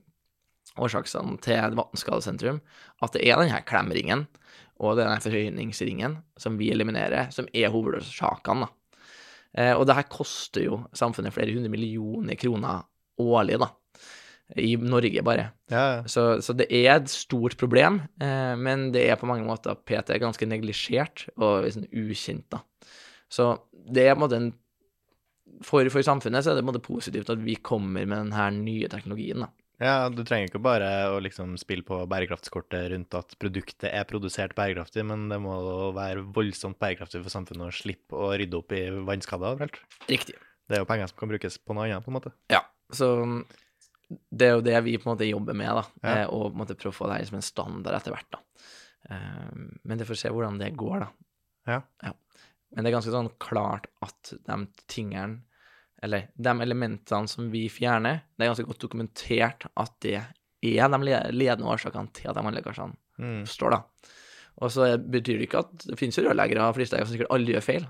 årsaksene til Vannskadesentrum at det er denne klemringen og denne forhøyningsringen som vi eliminerer, som er hovedårsakene. Eh, og det her koster jo samfunnet flere hundre millioner kroner årlig, da. I Norge, bare. Ja, ja. Så, så det er et stort problem, eh, men det er på mange måter PT ganske neglisjert og liksom ukjent, da. Så det er på en måte en for, for samfunnet så er det på en måte positivt at vi kommer med denne nye teknologien, da. Ja, du trenger ikke bare å liksom spille på bærekraftskortet rundt at produktet er produsert bærekraftig, men det må være voldsomt bærekraftig for samfunnet å slippe å rydde opp i vannskader overalt. Riktig. Det er jo penger som kan brukes på noe annet, på en måte. Ja, så det er jo det vi på en måte jobber med, da. Ja. eh, Og på en måte prøve å få det her som en standard etter hvert, da. Eh, Men det får se hvordan det går, da. Ja. Men det er ganske sånn klart at de tingene, eller de elementene som vi fjerner, det er ganske godt dokumentert at det er de ledende årsakene til at de vannlekkasjene Mm. står, da. Og så betyr det ikke at det finnes jo rørleggere og flisleger som sikkert aldri gjør feil.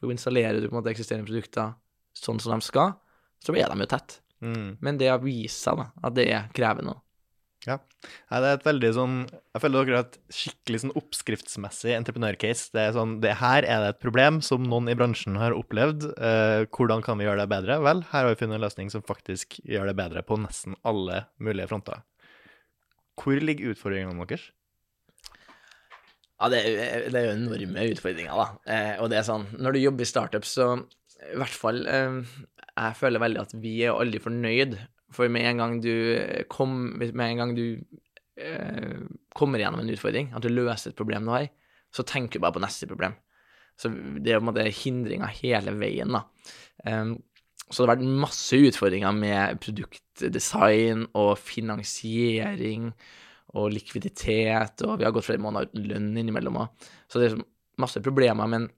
For installerer du på en måte eksisterende produkter sånn som de skal, så er de jo tett. Mm. Men det har vist seg da, at det er krevende. Ja. Nei, det er et veldig sånn Jeg føler dere har et skikkelig sånn oppskriftsmessig entreprenørcase. Det er sånn Det her er det et problem som noen i bransjen har opplevd. Eh, hvordan kan vi gjøre det bedre? Vel, her har vi funnet en løsning som faktisk gjør det bedre på nesten alle mulige fronter. Hvor ligger utfordringene deres? Ja, det er, det er jo enorme utfordringer, da. Eh, og det er sånn, når du jobber i startup, så i hvert fall eh, Jeg føler veldig at vi er aldri fornøyd. For med en gang du kom, en gang du eh, kommer gjennom en utfordring, at du løser et problem du har, så tenker du bare på neste problem. Så det er på en måte hindringer hele veien, da. Um, så det har vært masse utfordringer med produktdesign og finansiering og likviditet, og vi har gått flere måneder uten lønn innimellom òg. Så det er masse problemer, men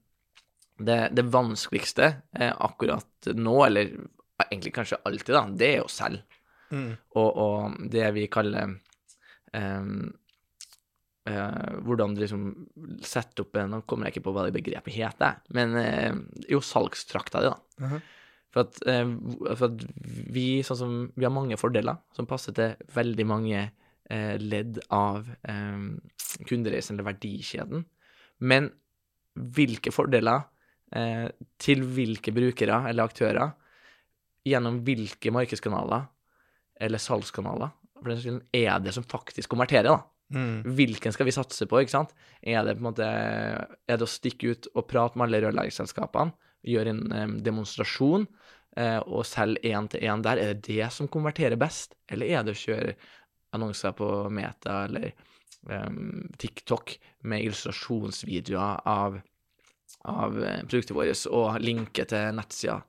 det, det vanskeligste eh, akkurat nå, eller egentlig kanskje alltid, da, det er å selge. Mm. Og, og det vi kaller em, eh, Hvordan du liksom setter opp Nå kommer jeg ikke på hva det begrepet heter, men eh, jo, salgstrakta di, da. Mhm. For at, eh, for at vi, sånn som, vi har mange fordeler som passer til veldig mange eh, ledd av eh, kundereisen eller verdikjeden. Men hvilke fordeler eh, til hvilke brukere eller aktører, gjennom hvilke markedskanaler eller salgskanaler, for den skyld er det som faktisk konverterer, da. Mm. Hvilken skal vi satse på, ikke sant? Er det på en måte Er det å stikke ut og prate med alle rørleggerselskapene, gjøre en um, demonstrasjon eh, og selge én til én der? Er det det som konverterer best, eller er det å kjøre annonser på Meta eller um, TikTok med illustrasjonsvideoer av, av eh, produktet vårt og linke til nettsida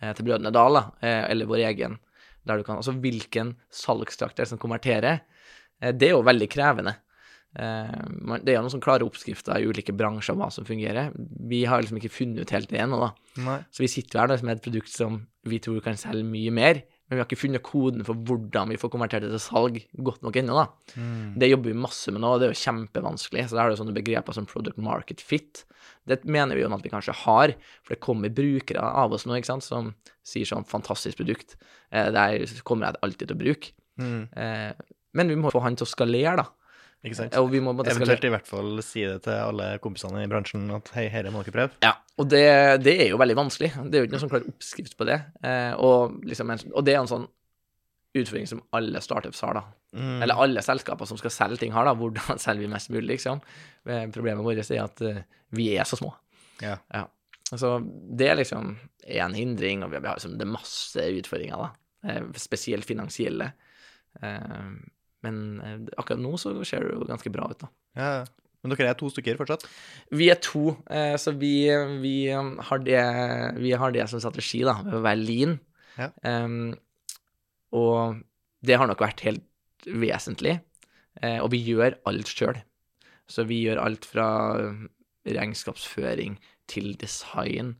eh, til Brødrene Dal, eh, eller vår egen, der du kan Altså hvilken salgstrakter er som konverterer. Det er jo veldig krevende. Eh, Det er jo noen sånne klare oppskrifter i ulike bransjer om hva som fungerer. Vi har liksom ikke funnet ut helt det ennå, da. Nei. Så vi sitter jo her da med et produkt som vi tror kan selge mye mer, men vi har ikke funnet koden for hvordan vi får konvertert det til salg godt nok ennå. Mm. Det jobber vi masse med nå, og det er jo kjempevanskelig. Så der er det sånne begreper som product market fit. Det mener vi jo at vi kanskje har, for det kommer brukere av oss nå, ikke sant, som sier sånn fantastisk produkt. Eh, Det her kommer jeg alltid til å bruke. Mm. Eh, Men vi må få han til å skalere, da. Ikke sant? Og vi må Eventuelt i hvert fall si det til alle kompisene i bransjen at hei, dette må dere prøve. Ja, og det, det er jo veldig vanskelig. Det er jo ikke noen sånn klar oppskrift på det. Eh, og, liksom, og det er en sånn utfordring som alle startups har, da. Mm. Eller alle selskaper som skal selge ting har, da. Hvordan selger vi mest mulig, liksom. Problemet vårt er at eh, vi er så små. Ja. Så det er liksom en hindring, og vi har liksom det masse utfordringer, da. Spesielt finansielle. Men eh, akkurat nå så ser det jo ganske bra ut, da. ja. Men dere er to stykker fortsatt? Vi er to, eh, så vi, vi, um, har det, vi har det som strategi, da, ved å være lean. Ja. Um, og det har nok vært helt vesentlig. Eh, og vi gjør alt sjøl. Så vi gjør alt fra regnskapsføring til design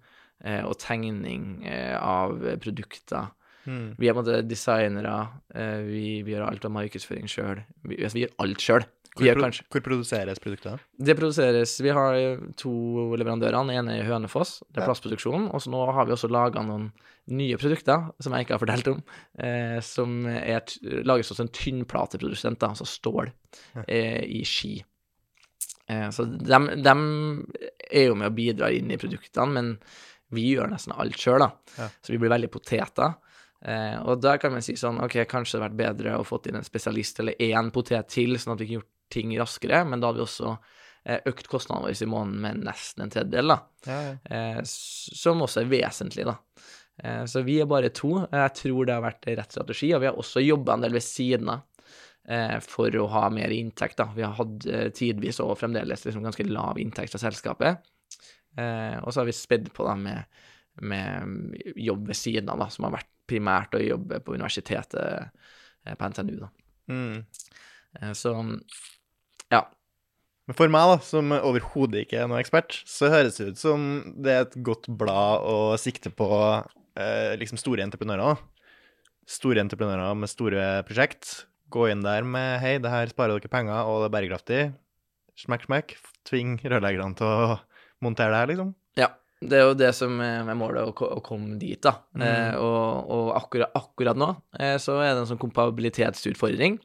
eh, og tegning av produkter. Mm. Vi er på en måte designere, eh, vi, vi gjør alt av markedsføring sjøl. Vi, altså, vi gjør alt sjøl. Hvor, pro kanskje hvor produseres produktet? det produseres Vi har to leverandører. Den ene er i Hønefoss, det er Ja. Og så nå har vi også laga noen nye produkter som jeg ikke har fortalt om. Eh, som er, lages hos en tynnplateprodusent, altså stål, eh, i Ski. Eh, så dem, dem er jo med å bidra inn i produktene, men vi gjør nesten alt sjøl, da. Ja. Så vi blir veldig poteter. Eh, og der kan man si sånn, OK, kanskje det hadde vært bedre å fått inn en spesialist eller én potet til, sånn at vi kunne gjort ting raskere, men da hadde vi også eh, økt kostnadene våre i måneden med nesten en tredjedel, da. Ja, ja. Eh, som også er vesentlig, da. Eh, så vi er bare to. Jeg tror det har vært rett strategi, og vi har også jobba en del ved siden av eh, for å ha mer inntekt, da. Vi har hatt eh, tidvis og fremdeles liksom ganske lav inntekt fra selskapet. Eh, og så har vi spedd på da med, med jobb ved siden av, da, som har vært primært å jobbe på universitetet eh, på NTNU, da. Mm. Eh, så ja. Men for meg, da, som overhodet ikke er noen ekspert, så høres det ut som det er et godt blad å sikte på eh, liksom store entreprenører. Store entreprenører med store prosjekt. Gå inn der med 'hei, det her sparer dere penger, og det er bærekraftig'. Smekk, smekk. Tving rørleggerne til å montere det her, liksom. Ja, det er jo det som er målet, å, komme dit, da. Mm. Eh, og og akkurat, akkurat nå eh, så er det en sånn kompabilitetsutfordring.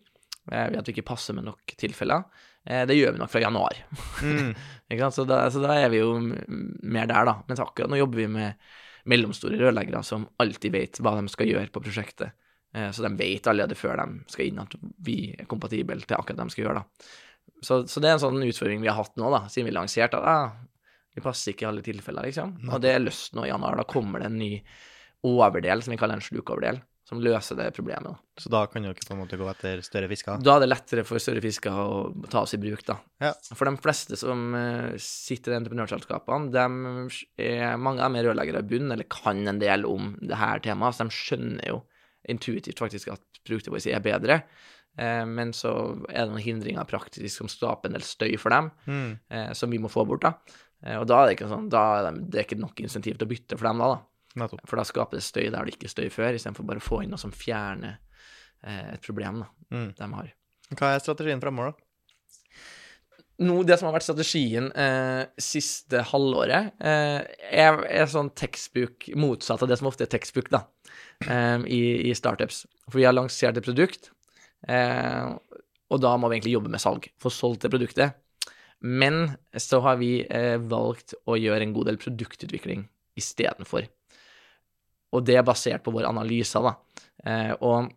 Eh, ved at vi ikke passer med nok tilfeller. Eh, det gjør vi nok fra januar. Mm. Så da, så da er vi jo mer der, da. Mens akkurat nå jobber vi med mellomstore rørleggere som alltid vet hva de skal gjøre på prosjektet. Eh, så de vet allerede før de skal inn at vi er kompatible til akkurat det de skal gjøre, da. Så, så det er en sånn utfordring vi har hatt nå, da, siden vi lanserte at ah, vi passer ikke i alle tilfeller, liksom. Og det er løst nå i januar. Da kommer det en ny overdel, som vi kaller en slukoverdel, som løser det problemet. da. Så da kan dere på en måte gå etter større fisker? Da er det lettere for større fisker å ta oss i bruk, da. Ja. For de fleste som eh, sitter i entreprenørselskapene, de er, mange av dem er rørleggere i bunn, eller kan en del om det her temaet, så de skjønner jo intuitivt faktisk at produktet vårt er bedre. Eh, men så er det noen hindringer praktisk som skaper en del støy for dem, Mm. eh, som vi må få bort, da. Eh, og da er det ikke sånn, da er det, det er ikke nok insentiv til å bytte for dem, da. da. Nettopp. For da skaper det støy der det ikke støy før, istedenfor bare å få inn noe som fjerner eh, et problem da, Mm. de har. Hva er strategien framover, da? Nå, det som har vært strategien eh, siste halvåret, eh, er, er sånn tekstbruk motsatt av det som ofte er tekstbruk da, eh, i, i startups. For vi har lansert et produkt, eh, og da må vi egentlig jobbe med salg, få solgt det produktet. Men så har vi eh, valgt å gjøre en god del produktutvikling istedenfor. Og det er basert på våre analyser, da. Eh, og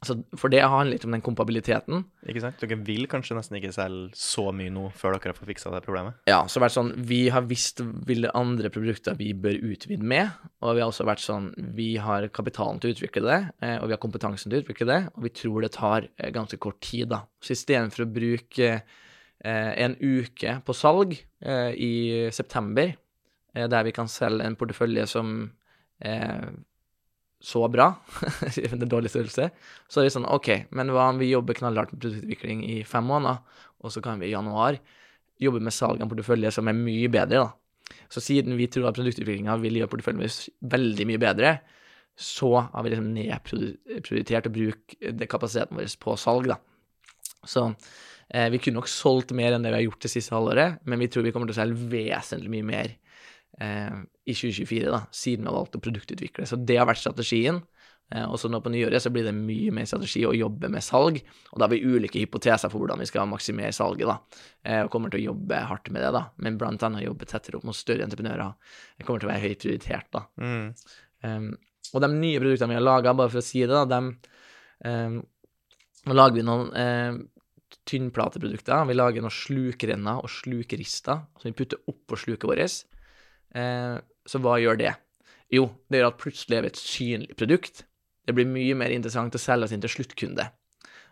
Så for det handler litt om den kompabiliteten. Ikke sant? Dere vil kanskje nesten ikke selge så mye nå før dere har fått fiksa det problemet? Ja, så har det vært sånn Vi har visst hvilke andre produkter vi bør utvide med, og vi har også vært sånn Vi har kapitalen til å utvikle det, eh, og vi har kompetansen til å utvikle det, og vi tror det tar eh, ganske kort tid, da. Så istedenfor å bruke en uke på salg eh, i september, eh, der vi kan selge en portefølje som eh, så bra, det er dårlig størrelse, så er det sånn OK, men hva om vi jobber knallhardt med produktutvikling i fem måneder, og så kan vi i januar jobbe med salg av en portefølje som er mye bedre, da. Så siden vi tror at produktutviklinga vil gjøre porteføljen veldig mye bedre, så har vi liksom nedprioritert å bruke kapasiteten vår på salg, da. Så eh, vi kunne nok solgt mer enn det vi har gjort det siste halvåret, men vi tror vi kommer til å selge vesentlig mye mer eh, i 2024, da, siden vi har valgt å produktutvikle. Så det har vært strategien. Eh, og så nå på nyåret så blir det mye mer strategi å jobbe med salg, og da har vi ulike hypoteser for hvordan vi skal maksimere salget, da, eh, og kommer til å jobbe hardt med det, da, men blant annet jobbe tettere opp mot større entreprenører. Det kommer til å være høyt prioritert, da. Mm. Um, og de nye produktene vi har laga, bare for å si det, da, dem um, Nå lager vi noen um, tynnplateprodukter. Vi lager noen slukrenner og slukrister som vi putter oppå sluket vårt. Eh, så hva gjør det? Jo, det gjør at plutselig er vi et synlig produkt. Det blir mye mer interessant å selge oss inn til sluttkunde.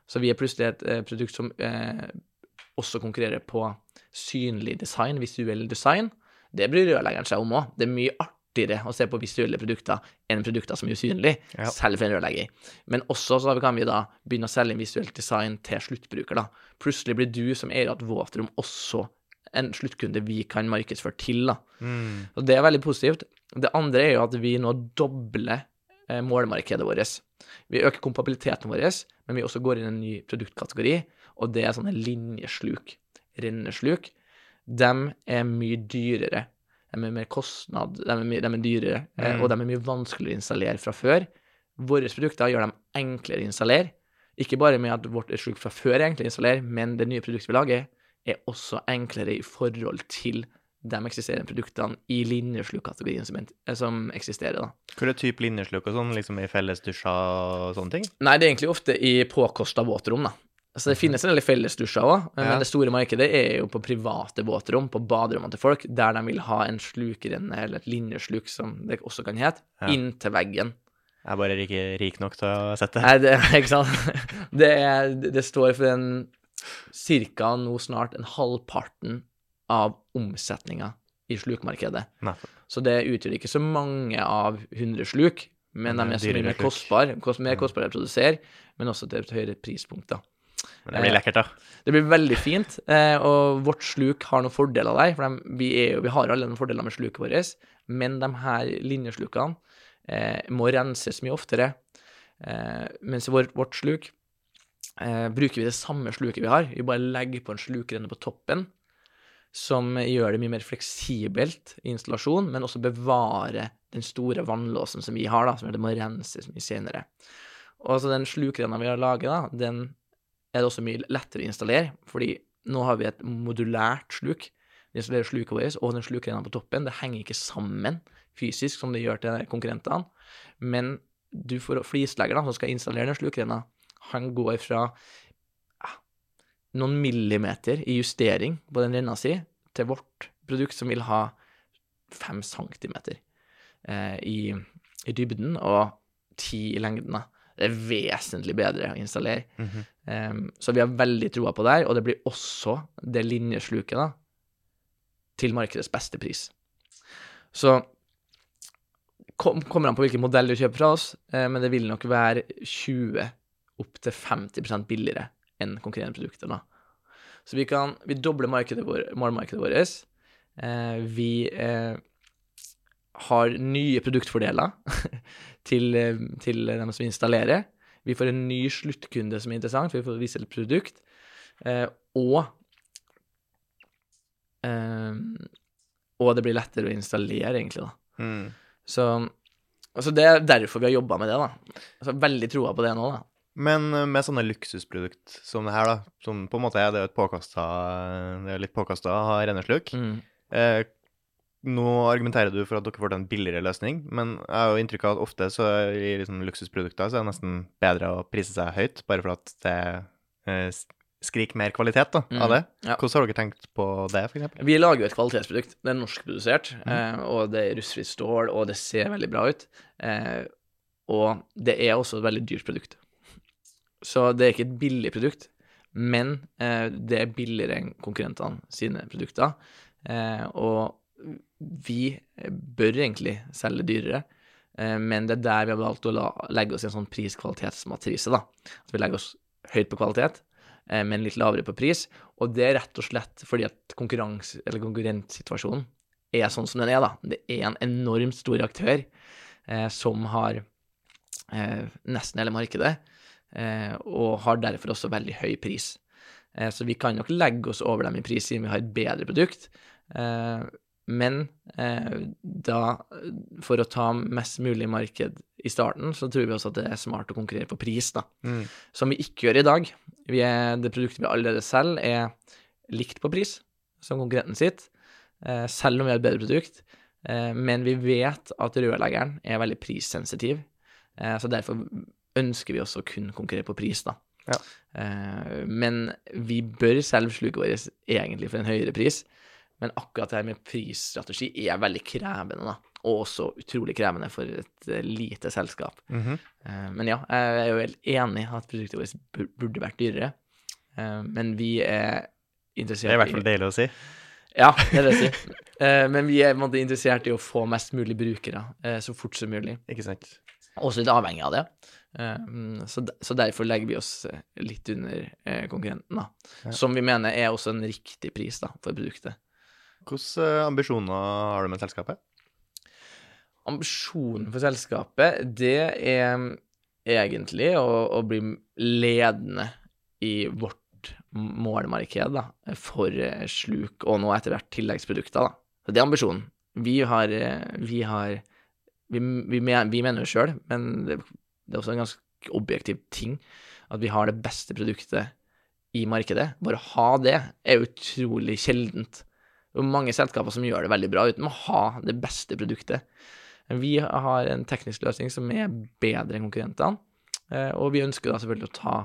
Så vi er plutselig et eh, produkt som eh, også konkurrerer på synlig design, visuell design. Det bryr rørleggeren seg om òg. Det er mye artigere å se på visuelle produkter enn produkter som er usynlige, Ja. selv for en rørlegger. Men også så kan vi da begynne å selge inn visuelt design til sluttbruker. da. Plutselig blir du som eier av et våtrom også en sluttkunde vi kan markedsføre til. da. Mm. Og det er veldig positivt. Det andre er jo at vi nå dobler eh, målmarkedet vårt. Vi øker kompabiliteten vår, men vi også går inn i en ny produktkategori, og det er sånne linjesluk. Rennesluk. De er mye dyrere. De er mer kostnad, de er, de er dyrere, eh, Mm. og de er mye vanskeligere å installere fra før. Våre produkter gjør dem enklere å installere. Ikke bare med at vårt sluk fra før er enklere å installere, men det nye produktet vi lager, er også enklere i forhold til de eksisterende produktene i linjeslukkategorien som, som eksisterer. da. Hvor er type linjesluk og sånn, liksom i fellesdusjer og sånne ting? Nei, det er egentlig ofte i påkosta våtrom, da. Så det finnes en del fellesdusjer òg, Ja. men det store markedet er jo på private våtrom, på baderommene til folk, der de vil ha en slukrenne, eller et linjesluk, som det også kan hete, Ja. inntil veggen. Jeg er bare ikke rik nok til å sette. Nei, det, ikke sant? Det, er, det står for en ca. nå snart en halvparten av omsetninga i slukmarkedet. Nei. Så det utgjør ikke så mange av 100 sluk, men de er er så mye mer kostbare, mer Mm. kostbare å produsere, men også til et høyere prispunkt, da. Men det blir Eh, lekkert, da. Det blir veldig fint, eh, og vårt sluk har noen fordeler der, for de, vi, er, vi har alle noen fordeler med sluket vårt, men de her linjeslukene eh, må renses mye oftere, eh, mens i vårt sluk eh, bruker vi det samme sluket vi har, vi bare legger på en slukrenne på toppen, som gjør det mye mer fleksibelt i installasjon, men også bevarer den store vannlåsen som vi har, da, som gjør det må renses mye senere. Og så den slukrenna vi har laget, da, den er det også mye lettere å installere, fordi nå har vi et modulært sluk. Vi installerer sluket vårt og den slukrenna på toppen. Det henger ikke sammen fysisk som det gjør til konkurrentene, men du får flislegger da, som skal installere den slukrenna, han går fra ja, noen millimeter i justering på den renna si til vårt produkt som vil ha fem centimeter eh, i, i dybden og ti i lengden. da. Det er vesentlig bedre å installere. Mm -hmm. um, så vi har veldig troa på det her, og det blir også det linjesluket da, til markedets beste pris. Så kom, kommer an på hvilken modell du kjøper fra oss, eh, men det vil nok være 20 opp til 50 billigere enn konkurrerende produkter. da. Så vi kan vi dobler vår, målmarkedet vårt. Eh, vi eh, har nye produktfordeler til, eh, til dem som installerer. Vi får en ny sluttkunde som er interessant, for vi får vise et produkt. Eh, og eh, Og det blir lettere å installere, egentlig, da. Mm. Så altså det er derfor vi har jobba med det, da. Altså, veldig troa på det nå, da. Men eh, med sånne luksusprodukt som det her, da, som på en måte er det er et påkasta Det er litt påkasta å ha rennesluk. Mm. Eh, nå argumenterer du for at dere får til en billigere løsning, men jeg har jo inntrykk av at ofte så i liksom luksusprodukter så er det nesten bedre å prise seg høyt, bare for at det eh, skriker mer kvalitet da, Mm, av det. ja. Hvordan har dere tenkt på det, eksempel? Vi lager jo et kvalitetsprodukt. Det er norskprodusert, mm. eh, og det er rustfritt stål, og det ser veldig bra ut. Eh, og det er også et veldig dyrt produkt. Så det er ikke et billig produkt, men det er billigere enn konkurrentene sine produkter. Eh, og vi bør egentlig selge dyrere, eh, men det er der vi har valgt å legge oss i en sånn pris-kvalitetsmatrise, da. At vi legger oss høyt på kvalitet, eh, men litt lavere på pris. Og det er rett og slett fordi at eller konkurrentsituasjonen er sånn som den er, da. Det er en enormt stor aktør eh, som har eh, nesten hele markedet, eh, og har derfor også veldig høy pris. Eh, så vi kan nok legge oss over dem i pris siden vi har et bedre produkt. Men eh, da, for å ta mest mulig marked i starten, så tror vi også at det er smart å konkurrere på pris, da. Mm. Som vi ikke gjør i dag. Vi er, det produktet vi allerede selger, er likt på pris som konkurrenten sitt, eh, selv om vi har et bedre produkt. Eh, men vi vet at rørleggeren er veldig prissensitiv, eh, så derfor ønsker vi også å kun konkurrere på pris, da. Ja. Eh, men vi bør selge sluket vårt egentlig for en høyere pris. Men akkurat det her med prisstrategi er veldig krevende, da. Og også utrolig krevende for et eh, lite selskap. Mm -hmm. Men ja, jeg er jo helt enig i at produktet vårt burde vært dyrere. Eh, Men vi er interessert i Det er i hvert fall deilig å si. Ja, det er det å si. Men vi er måte interessert i å få mest mulig brukere så fort som mulig. Ikke sant? Også litt avhengig av det. Så, derfor legger vi oss litt under konkurrenten, da. Som vi mener er også en riktig pris da, for produktet. Hvilke eh, ambisjoner har du med selskapet? Ambisjonen for selskapet, det er egentlig å, å bli ledende i vårt målmarked da, for eh, sluk og nå etter hvert tilleggsprodukter. Da. Så det er ambisjonen. Vi har, eh, vi har Vi, vi, mener jo sjøl, men det, det er også en ganske objektiv ting, at vi har det beste produktet i markedet. Bare å ha det er utrolig sjeldent. Det er mange selskaper som gjør det veldig bra uten å ha det beste produktet. Vi har en teknisk løsning som er bedre enn konkurrentene, eh, og vi ønsker da selvfølgelig å ta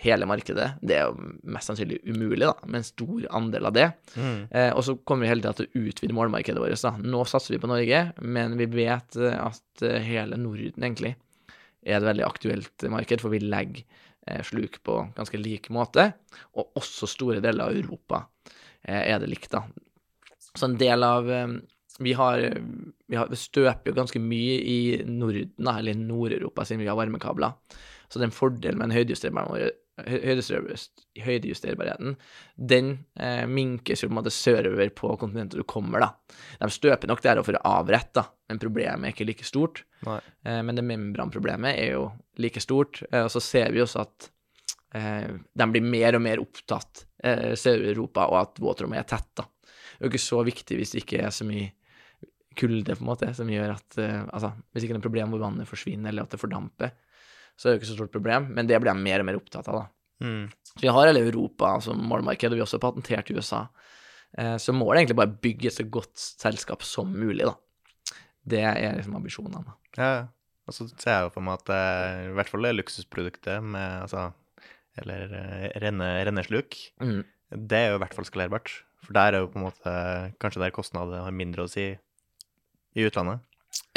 hele markedet. Det er jo mest sannsynlig umulig, da, med en stor andel av det. Mm. Eh, og så kommer vi hele tida til å utvide målmarkedet vårt. da. Nå satser vi på Norge, men vi vet eh, at hele Norden egentlig er et veldig aktuelt marked, for vi legger eh, sluk på ganske lik måte. Og også store deler av Europa er det likt, da. Så en del av eh, vi har, vi har vi støper jo ganske mye i Norden, eller Nord-Europa, siden vi har varmekabler. Så det er en en med den høydejusterbarheten, den eh, minkes jo på en måte sørover på kontinentet du kommer, da. De støper nok der for å avrette, da, men problemet er ikke like stort. Eh, men det membranproblemet er jo like stort, eh, og så ser vi også at eh, de blir mer og mer opptatt eh, Sør-Europa, og at våtrommet er tett, da. Det er jo ikke så viktig hvis det ikke er så mye kulde, på en måte, som gjør at eh, Altså, hvis ikke det er problem hvor vannet forsvinner, eller at det fordamper, så er det jo ikke så stort problem, men det blir de mer og mer opptatt av, da. Mm. Så vi har hele Europa som målmarked, og vi har også patentert i USA. Eh, Så målet er egentlig bare å bygge et så godt selskap som mulig, da. Det er liksom ambisjonene. Ja, og så ser jeg jo for meg at i hvert fall det luksusproduktet med altså Eller eh, renne, rennesluk. Mm. Det er jo i hvert fall skalerbart. For der er jo på en måte kanskje der kostnader har mindre å si i utlandet.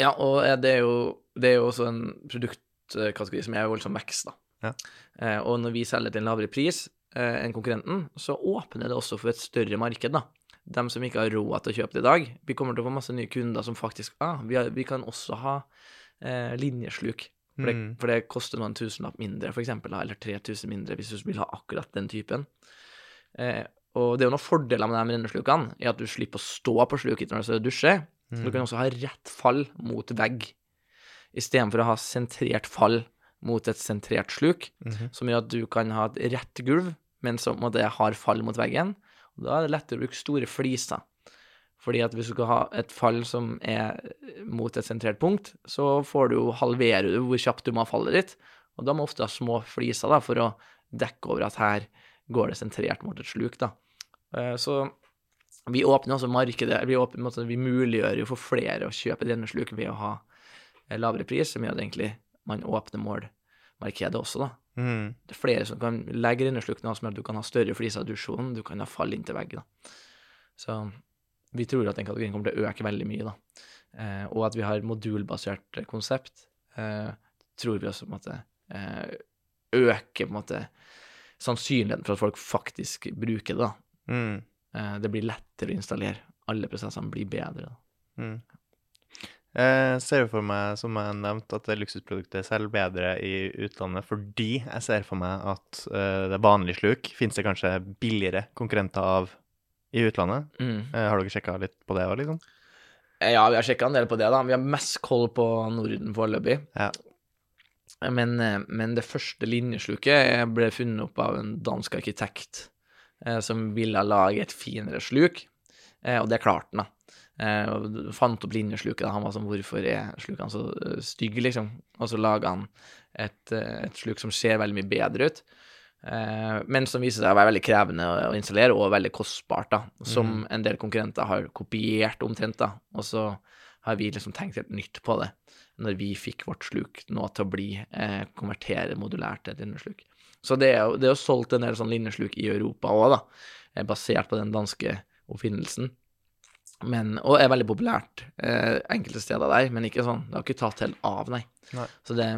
Ja, og eh, det er jo, det er jo også en produktkategori som er voldsom vekst, da. Ja. Eh, og når vi selger til en lavere pris eh, enn konkurrenten, så åpner det også for et større marked, da. De som ikke har råd til å kjøpe det i dag. Vi kommer til å få masse nye kunder som faktisk ah, vi, har, vi kan også ha eh, linjesluk. For det, Mm. for det koster noen tusenlapp mindre, for eksempel, eller 3000 mindre, hvis du vil ha akkurat den typen. Eh, og det er jo noen fordeler med de renneslukene, er at du slipper å stå på sluket når du dusjer. Så du kan også ha rett fall mot vegg, istedenfor å ha sentrert fall mot et sentrert sluk, Mhm. som gjør at du kan ha et rett gulv, men som på en måte har fall mot veggen. Og da er det lettere å bruke store fliser. Fordi at hvis du skal ha et fall som er mot et sentrert punkt, så får du halvere du hvor kjapt du må ha fallet ditt. Og da må ofte ha små fliser da, for å dekke over at her går det sentrert mot et sluk. da. Eh, Så vi åpner også markedet. Vi, åpner, vi muliggjør jo for flere å kjøpe denne sluk ved å ha eh, lavere pris, som gjør at egentlig man åpner målmarkedet også, da. Mm. Det er flere som kan legge rennesluk nå, som gjør at du kan ha større fliser i dusjonen, du kan ha fall inntil veggen. da. Så vi tror at den kategorien kommer til å øke veldig mye, da. Eh, og at vi har modulbasert konsept, eh, tror vi også på en måte eh, øker på en måte sannsynligheten for at folk faktisk bruker det, da. Mm. Eh, det blir lettere å installere. Alle prosessene blir bedre. Da. Mm. Jeg ser for meg, som jeg nevnte, at det luksusproduktet selger bedre i utlandet fordi jeg ser for meg at uh, det vanlig sluk finnes det kanskje billigere konkurrenter av i utlandet. Mm. Eh, har dere sjekka litt på det òg, liksom? Eh, Ja, vi har sjekka en del på det, da. Vi har mest koll på Norden foreløpig. Ja. Men, eh, men det første linjesluket ble funnet opp av en dansk arkitekt eh, som ville lage et finere sluk, eh, og det klarte han, da. Eh, og fant opp linjesluket. da. Han var sånn Hvorfor er slukene så stygge, liksom? Og så laga han et, et sluk som ser veldig mye bedre ut. Eh, men som viser seg å være veldig krevende å, installere, og veldig kostbart, da. Som en del konkurrenter har kopiert omtrent, da. Og så har vi liksom tenkt helt nytt på det, når vi fikk vårt sluk nå til å bli eh, konvertere modulært til et linjesluk. Så det er jo det er jo solgt en del sånn linjesluk i Europa òg, da, eh, basert på den danske oppfinnelsen. Men, og er veldig populært eh, enkelte steder der, men ikke sånn, det har ikke tatt helt av, nei. Nei. Så det,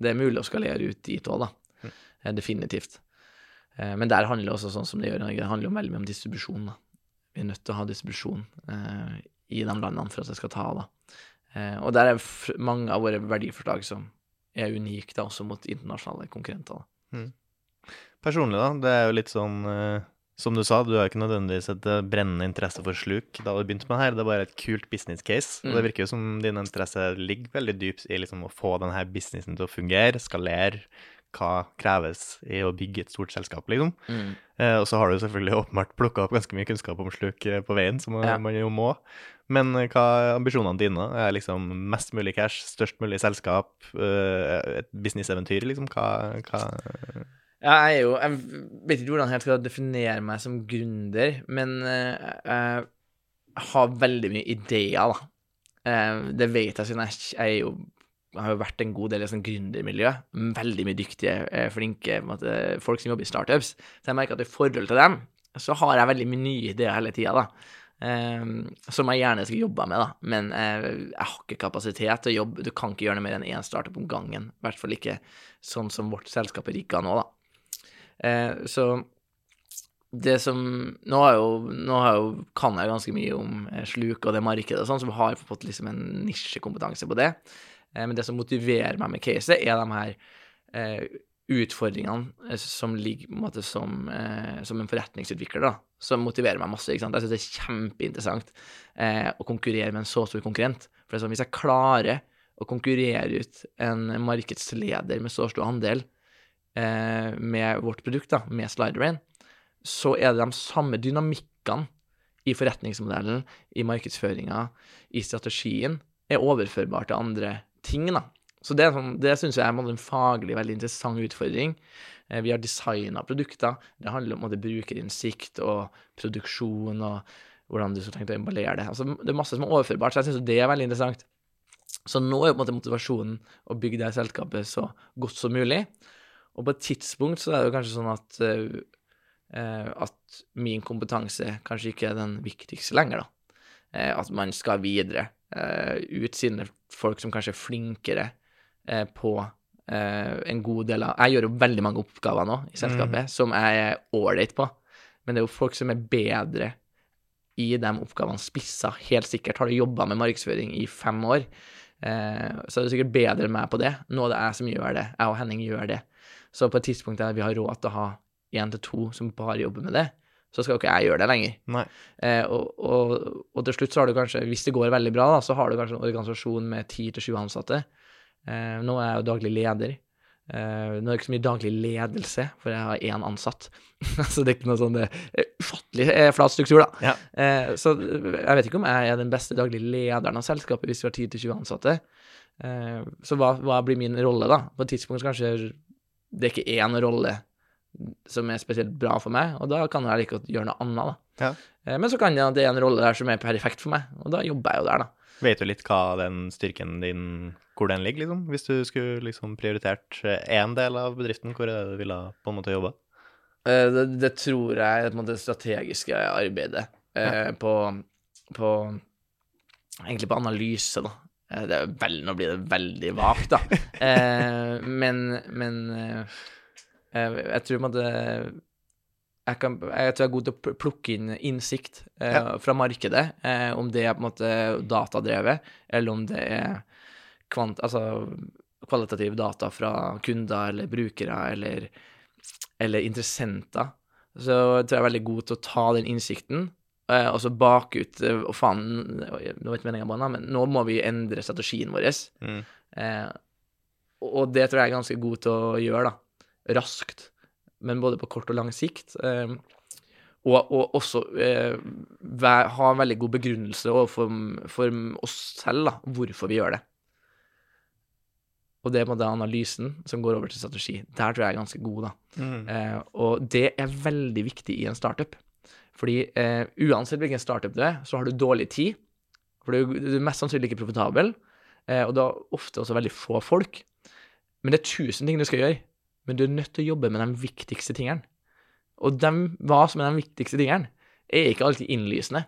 det er mulig å skalere ut dit òg, da. Eh, definitivt. Eh, men der handler det også sånn som det gjør i Norge, det handler jo veldig mye om distribusjon, da. Vi er nødt til å ha distribusjon eh, i de landene for at det skal ta av. Eh, og der er mange av våre verdiforslag som er unike, da, også mot internasjonale konkurrenter. da. Personlig, da, det er jo litt sånn eh, Som du sa, du har ikke nødvendigvis et eh, brennende interesse for sluk da du begynte med det her. Det er bare et kult business case. Og det Mm. virker jo som din interesse ligger veldig dypt i liksom å få denne businessen til å fungere, skalere. Hva kreves i å bygge et stort selskap, liksom. Eh, og så har du selvfølgelig åpenbart plukka opp ganske mye kunnskap om sluk eh, på veien, som Ja. man jo må. Men eh, hva er ambisjonene dine? Er liksom mest mulig cash, størst mulig selskap, eh, et businesseventyr, liksom? Hva, hva Jeg er jo Jeg vet ikke hvordan jeg skal definere meg som gründer, men jeg har veldig mye ideer, da. Det vet jeg siden jeg, jeg er jo har jo vært en god del i sånn gründermiljø. Veldig mye dyktige, eh, flinke måte, folk som jobber i startups. Så jeg merker at i forhold til dem, så har jeg veldig mye nye ideer hele tida, da. Eh, som jeg gjerne skal jobbe med, da. Men eh, jeg har ikke kapasitet til å jobbe. Du kan ikke gjøre noe mer enn én startup om gangen. I hvert fall ikke sånn som vårt selskap er rigga nå, da. Uh, så det som Nå, jo, nå jo, kan jeg ganske mye om sluk og det markedet og sånn, så vi har fått liksom en nisjekompetanse på det. Eh, men det som motiverer meg med caset, er de her eh, utfordringene eh, som ligger på en måte som, som en forretningsutvikler, da. Som motiverer meg masse. ikke sant? Jeg syns det er kjempeinteressant å konkurrere med en så stor konkurrent. For det er sånn, hvis jeg klarer å konkurrere ut en markedsleder med så stor andel med vårt produkt, da, med Sliderain, så er det de samme dynamikkene i forretningsmodellen, i markedsføringa, i strategien, er overførbar til andre ting, da. Så det, sånn, det syns jeg er en faglig veldig interessant utfordring. Eh, Vi har designa produkter. Det handler om brukerinnsikt og produksjon og hvordan du skal tenke å emballere det. Altså, det er masse som er overførbart, så jeg syns det er veldig interessant. Så nå er på en måte motivasjonen å bygge det selskapet så godt som mulig. Og på et tidspunkt så er det jo kanskje sånn at, eh, at min kompetanse kanskje ikke er den viktigste lenger, da. Uh, at man skal videre uh, ut sine folk som kanskje er flinkere eh, på eh, en god del av Jeg gjør jo veldig mange oppgaver nå i selskapet som jeg er ålreit på, men det er jo folk som er bedre i de oppgavene spissa. Helt sikkert har du jobba med markedsføring i fem år, eh, så er du sikkert bedre enn meg på det. Nå er det jeg som gjør det. Jeg og Henning gjør det. Så på et tidspunkt der vi har råd til å ha én til to som bare jobber med det, så skal ikke jeg gjøre det lenger. Eh, og, og, og til slutt så har du kanskje, hvis det går veldig bra, da, så har du kanskje en organisasjon med ti til sju ansatte. Eh, nå er jeg jo daglig leder. Eh, nå er det ikke så mye daglig ledelse, for jeg har én ansatt. så det er ikke noe sånn det er ufattelig eh, flat struktur, da. Ja. Eh, så jeg vet ikke om jeg er den beste daglige lederen av selskapet hvis vi har 10-20 ansatte. Eh, så hva, hva blir min rolle, da? På et tidspunkt så kanskje det er ikke én rolle som er spesielt bra for meg, og da kan jeg like godt gjøre noe annet, da. Ja. Eh, Men så kan det det er en rolle der som er perfekt for meg, og da jobber jeg jo der, da. Vet du litt hva den styrken din Hvor den ligger, liksom? Hvis du skulle liksom prioritert én del av bedriften, hvor er det du ville på en måte jobba? Eh, Det, det tror jeg er på en måte det strategiske arbeidet ja. på, på Egentlig på analyse, da. Eh, Det er vel, nå blir det veldig vagt, da. Eh, men men eh, eh, jeg tror man det, jeg, kan, jeg tror jeg er god til å plukke inn innsikt eh, Ja. fra markedet, eh, om det er på en måte datadrevet, eller om det er kvant, altså, kvalitativ data fra kunder eller brukere eller, eller interessenter. Så jeg tror jeg er veldig god til å ta den innsikten, eh, og så bake ut eh, Og faen, nå vet ikke meninga den, men nå må vi endre strategien vår. Mm. Eh, og det tror jeg er ganske god til å gjøre, da. Raskt. Men både på kort og lang sikt. Eh, og, og også eh, ha en veldig god begrunnelse overfor for oss selv, da, hvorfor vi gjør det. Og det måte analysen som går over til strategi. Der tror jeg er ganske god, da. Mm. Eh, og det er veldig viktig i en startup. Fordi eh, uansett hvilken startup du er, så har du dårlig tid. For du, du er mest sannsynlig ikke profitabel, eh, og du har ofte også veldig få folk. Men det er tusen ting du skal gjøre, men du er nødt til å jobbe med de viktigste tingene. Og dem, hva som er de viktigste tingene, er ikke alltid innlysende.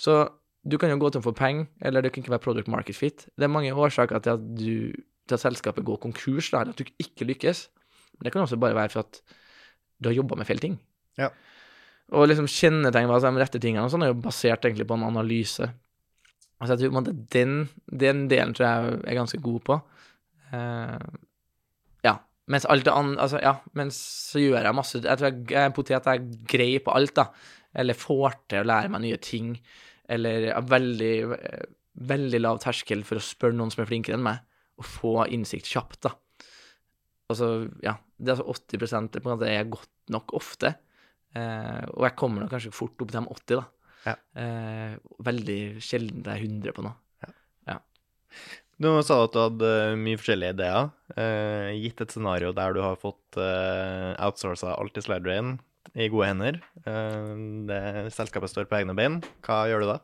Så du kan jo gå tom for penger, eller det kan ikke være product market fit. Det er mange årsaker til at, du, til at selskapet går konkurs, da, eller at du ikke lykkes. Men det kan også bare være for at du har jobba med feil ting. Ja. Og liksom kjennetegn hva som er de rette tingene, og sånn er jo basert egentlig på en analyse. Altså jeg tror den, den delen tror jeg er ganske god på. Ja. Mens alt det andre Altså, ja, mens så gjør jeg masse Jeg tror jeg, jeg er en potet, jeg er grei på alt, da. Eller får til å lære meg nye ting. Eller er veldig, veldig lav terskel for å spørre noen som er flinkere enn meg, og få innsikt kjapt, da. Altså, ja. Det er altså 80% på en måte er godt nok ofte. Eh, og jeg kommer nok kanskje fort opp til de 80, da. Ja. Eh, veldig sjelden det er 100 på noe. Du sa at du hadde mye forskjellige ideer. Eh, gitt et scenario der du har fått eh, outsourca alt i Slidrain i gode hender, eh, det selskapet står på egne bein, hva gjør du da?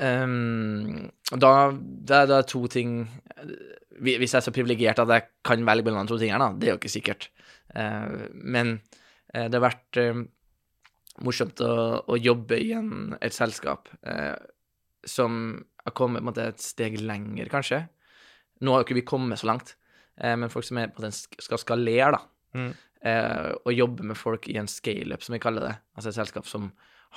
Um, da, det, er- det er to ting Hvis jeg er så privilegert at jeg kan velge mellom de to tingene, da, det er jo ikke sikkert. Uh, men uh, det har vært uh, morsomt å, å jobbe i en, et selskap som har kommet måte, et steg lenger, kanskje. Nå har jo ikke vi kommet så langt, eh, men folk som er, måte, skal skalere, da, Mm. eh, og jobbe med folk i en scaleup, som vi kaller det. Altså et selskap som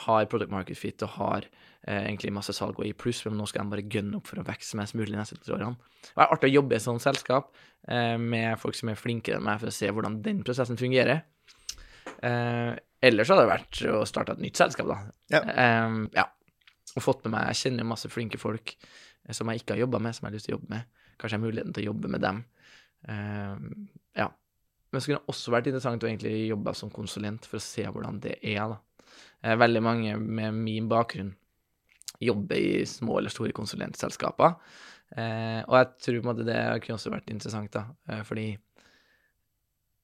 har product market fit og har eh, egentlig masse salg og i pluss, men nå skal de bare gønne opp for å vokse mest mulig de neste tre årene. Det er artig å jobbe i et sånt selskap eh, med folk som er flinkere enn meg, for å se hvordan den prosessen fungerer. Eh, ellers hadde det vært å starte et nytt selskap, da. Ja. Eh, ja. Og fått med meg Jeg kjenner jo masse flinke folk eh, som jeg ikke har jobba med, som jeg har lyst til å jobbe med. Kanskje jeg har muligheten til å jobbe med dem. Uh, ja. Men så kunne det også vært interessant å egentlig jobbe som konsulent for å se hvordan det er, da. Eh, veldig mange med min bakgrunn jobber i små eller store konsulentselskaper. Uh, og jeg tror på en måte det kunne også vært interessant, da, uh, fordi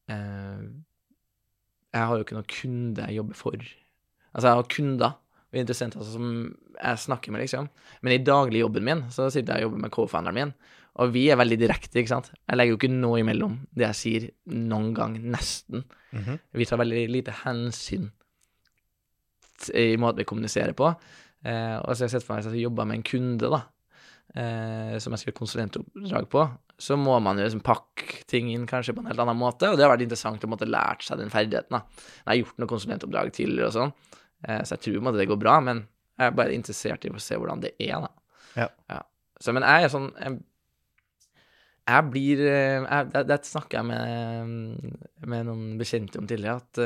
jeg har jo ikke noen kunde jeg jobber for. Altså, jeg har kunder og interessenter som jeg snakker med, liksom. Men i daglig jobben min så sitter jeg og jobber med co-founderen min, og vi er veldig direkte, ikke sant. Jeg legger jo ikke noe imellom det jeg sier, noen gang, nesten. Mhm. Vi tar veldig lite hensyn i måten vi kommuniserer på. Eh, og så har jeg sett for meg at jeg jobber med en kunde, da, eh, som jeg skal gjøre konsulentoppdrag på, så må man jo liksom pakke ting inn kanskje på en helt annen måte, og det har vært interessant å måtte lært seg den ferdigheten. da. Jeg har gjort noen konsulentoppdrag tidligere og sånn, eh, så jeg tror måte det går bra, men jeg er bare interessert i å se hvordan det er, da. Ja. Så, men jeg er sånn jeg, jeg blir eh, jeg, det, det jeg med, med noen bekjente om tidligere, at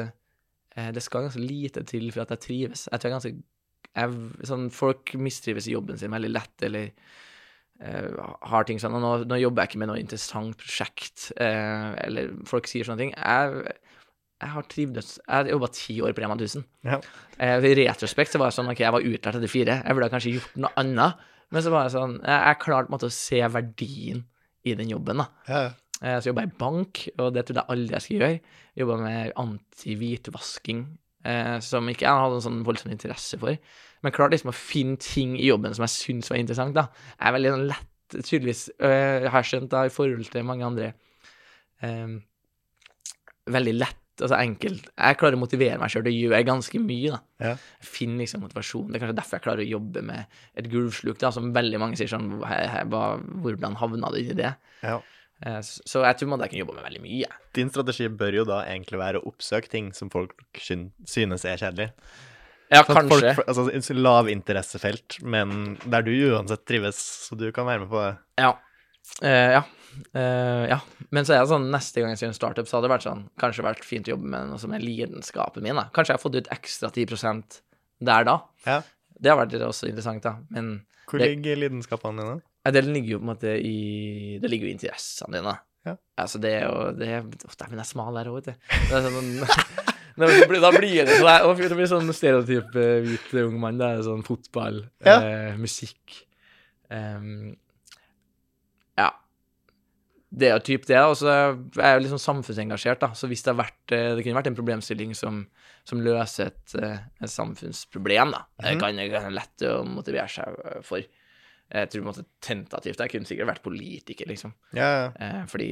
uh, det skal ganske lite til for at jeg trives. Jeg tror jeg ganske jeg, sånn, Folk mistrives i jobben sin veldig lett, eller uh, har ting sånn Og nå, nå jobber jeg ikke med noe interessant prosjekt, uh, eller folk sier sånne ting. Jeg, jeg har trivdes Jeg har jobba ti år på Rema 1000. Ja. Eh, I retrospekt så var jeg sånn OK, jeg var utlært etter fire. Jeg burde kanskje gjort noe annet. Men så var jeg sånn Jeg, jeg klarte på en måte å se verdien i den jobben, da. Ja. Eh, Så jobba jeg i bank, og det trodde jeg aldri jeg skulle gjøre. Jobba med anti-hvitvasking eh, som ikke jeg hadde en sånn voldsom interesse for. Men klart liksom å finne ting i jobben som jeg syns var interessant, da. Jeg er veldig sånn lett, tydeligvis, øh, har skjønt, da, i forhold til mange andre. eh, veldig lett, altså enkelt. Jeg klarer å motivere meg sjøl til å gjøre ganske mye, da. Ja. Jeg finner liksom motivasjon. Det er kanskje derfor jeg klarer å jobbe med et gulvsluk, da, som veldig mange sier sånn «Hæ, hæ, hva- Hvordan havna du i det? Ja. Eh, Så jeg tror man kan jobbe med veldig mye. Din strategi bør jo da egentlig være å oppsøke ting som folk synes er kjedelig. Ja, Sånn kanskje. Folk, altså, lavinteressefelt, men der du uansett trives, så du kan være med på det. Ja. Uh, ja. Eh, ja. Men så er det sånn, neste gang jeg sier en startup, så hadde det vært sånn Kanskje vært fint å jobbe med noe som er lidenskapen min. da. Kanskje jeg har fått ut ekstra 10% der da. Ja. Det har vært også interessant, da. Men Hvor Det- ligger lidenskapene dine? ja, det ligger jo på en måte i Det ligger jo i interessene dine. Ja. Altså, det er jo det er, Å, Dæven, jeg er smal her òg, vet du. Det er sånn, da blir da blir det sånn det, Det blir sånn stereotyp eh, hvit ung mann. Det er sånn fotball, Ja. eh, musikk Ja. Det er jo typ det. Og så er jeg jo sånn samfunnsengasjert, da. Så hvis det har vært eh, Det kunne vært en problemstilling som, som løser et, eh, et samfunnsproblem, da. Det Mhm. kan det være lett å motivere seg eh, for. Jeg tror på en måte tentativt Jeg kunne sikkert vært politiker, liksom. Ja, ja. Fordi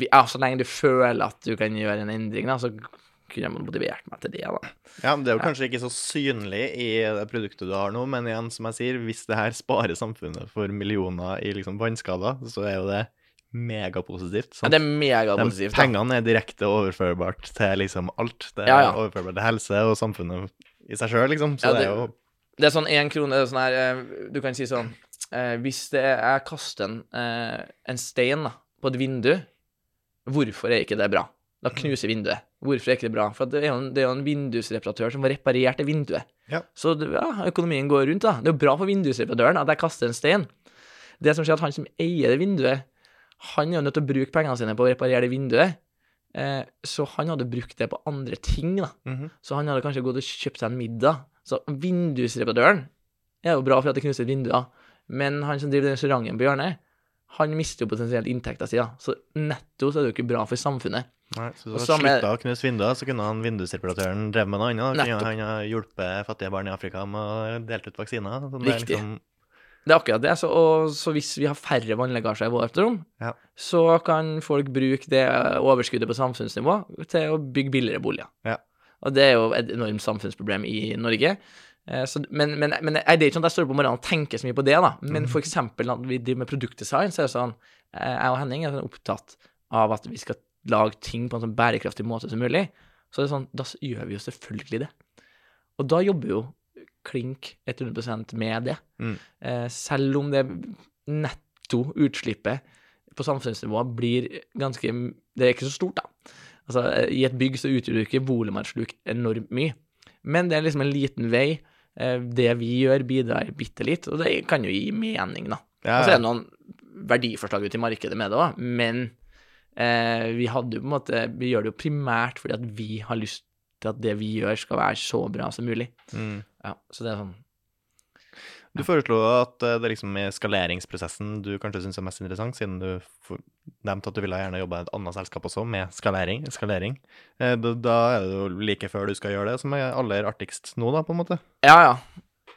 vi, ja, så lenge du føler at du kan gjøre en endring, da, så kunne jeg motivert meg til det, da. ja, men det er jo kanskje ikke så synlig i det produktet du har nå, men igjen, som jeg sier, hvis det her sparer samfunnet for millioner i liksom vannskader, så er jo det megapositivt. Ja, det er megapositivt. pengene er direkte overførbart til liksom alt. Det er Ja, ja. overførbart til helse og samfunnet i seg sjøl, liksom. Så det, det- er jo Det er sånn én krone det er sånn her, eh, Du kan si sånn eh, Hvis det er, jeg kaster en, eh, en stein da, på et vindu, hvorfor er ikke det bra? Da knuser vinduet. Hvorfor er ikke det bra? For det er jo en, det er jo en vindusreparatør som har reparert det vinduet. Ja. Så ja, økonomien går rundt, da. Det er jo bra for vindusreparatøren at jeg kaster en stein. Det som skjer, at han som eier det vinduet, han er jo nødt til å bruke pengene sine på å reparere det vinduet. Eh, så han hadde brukt det på andre ting, da. Mhm. Så han hadde kanskje gått og kjøpt seg en middag. Så vindusreparatøren er jo bra for at det knuser et vindu, da. Men han som driver restauranten på hjørnet, han mister jo potensielt inntekta si, da. Så netto så er det jo ikke bra for samfunnet. Nei, så samme- slutta å knuse vinduer, så kunne han vindusreparatøren drevet med noe annet. Han kunne hjulpet fattige barn i Afrika med å dele ut vaksiner. Er Riktig. Liksom, Det er akkurat det. Så, og, så hvis vi har færre vannlekkasjer i vårt rom, Ja. så kan folk bruke det overskuddet på samfunnsnivå til å bygge billigere boliger. Ja. Og det er jo et enormt samfunnsproblem i Norge. Eh, Så, men, men, men det er ikke sånn at jeg står opp om morgenen og tenker så mye på det, da. Men for eksempel når vi driver med produktdesign, så er det sånn eh, Jeg og Henning er sånn opptatt av at vi skal lage ting på en sånn bærekraftig måte som mulig. Så det er sånn, da gjør vi jo selvfølgelig det. Og da jobber jo klink 100 med det. Mm. Eh, selv om det netto utslippet på samfunnsnivå blir ganske Det er ikke så stort, da. Altså, eh, I et bygg så utgjør det ikke volumutsluk enormt mye. Men det er liksom en liten vei. Eh, det vi gjør, bidrar bitte litt, og det kan jo gi mening, da. ja, Og så er det noen verdiforslag ute i markedet med det òg, men eh, vi hadde jo på en måte Vi gjør det jo primært fordi at vi har lyst til at det vi gjør, skal være så bra som mulig. mm. Ja, så det er sånn Du foreslo at eh, det liksom er skaleringsprosessen du kanskje syns er mest interessant, siden du nevnte at du ville gjerne jobbe i et annet selskap også, med skalering. skalering. Eh, Da, er det jo like før du skal gjøre det, som er aller artigst nå, da, på en måte. Ja, ja.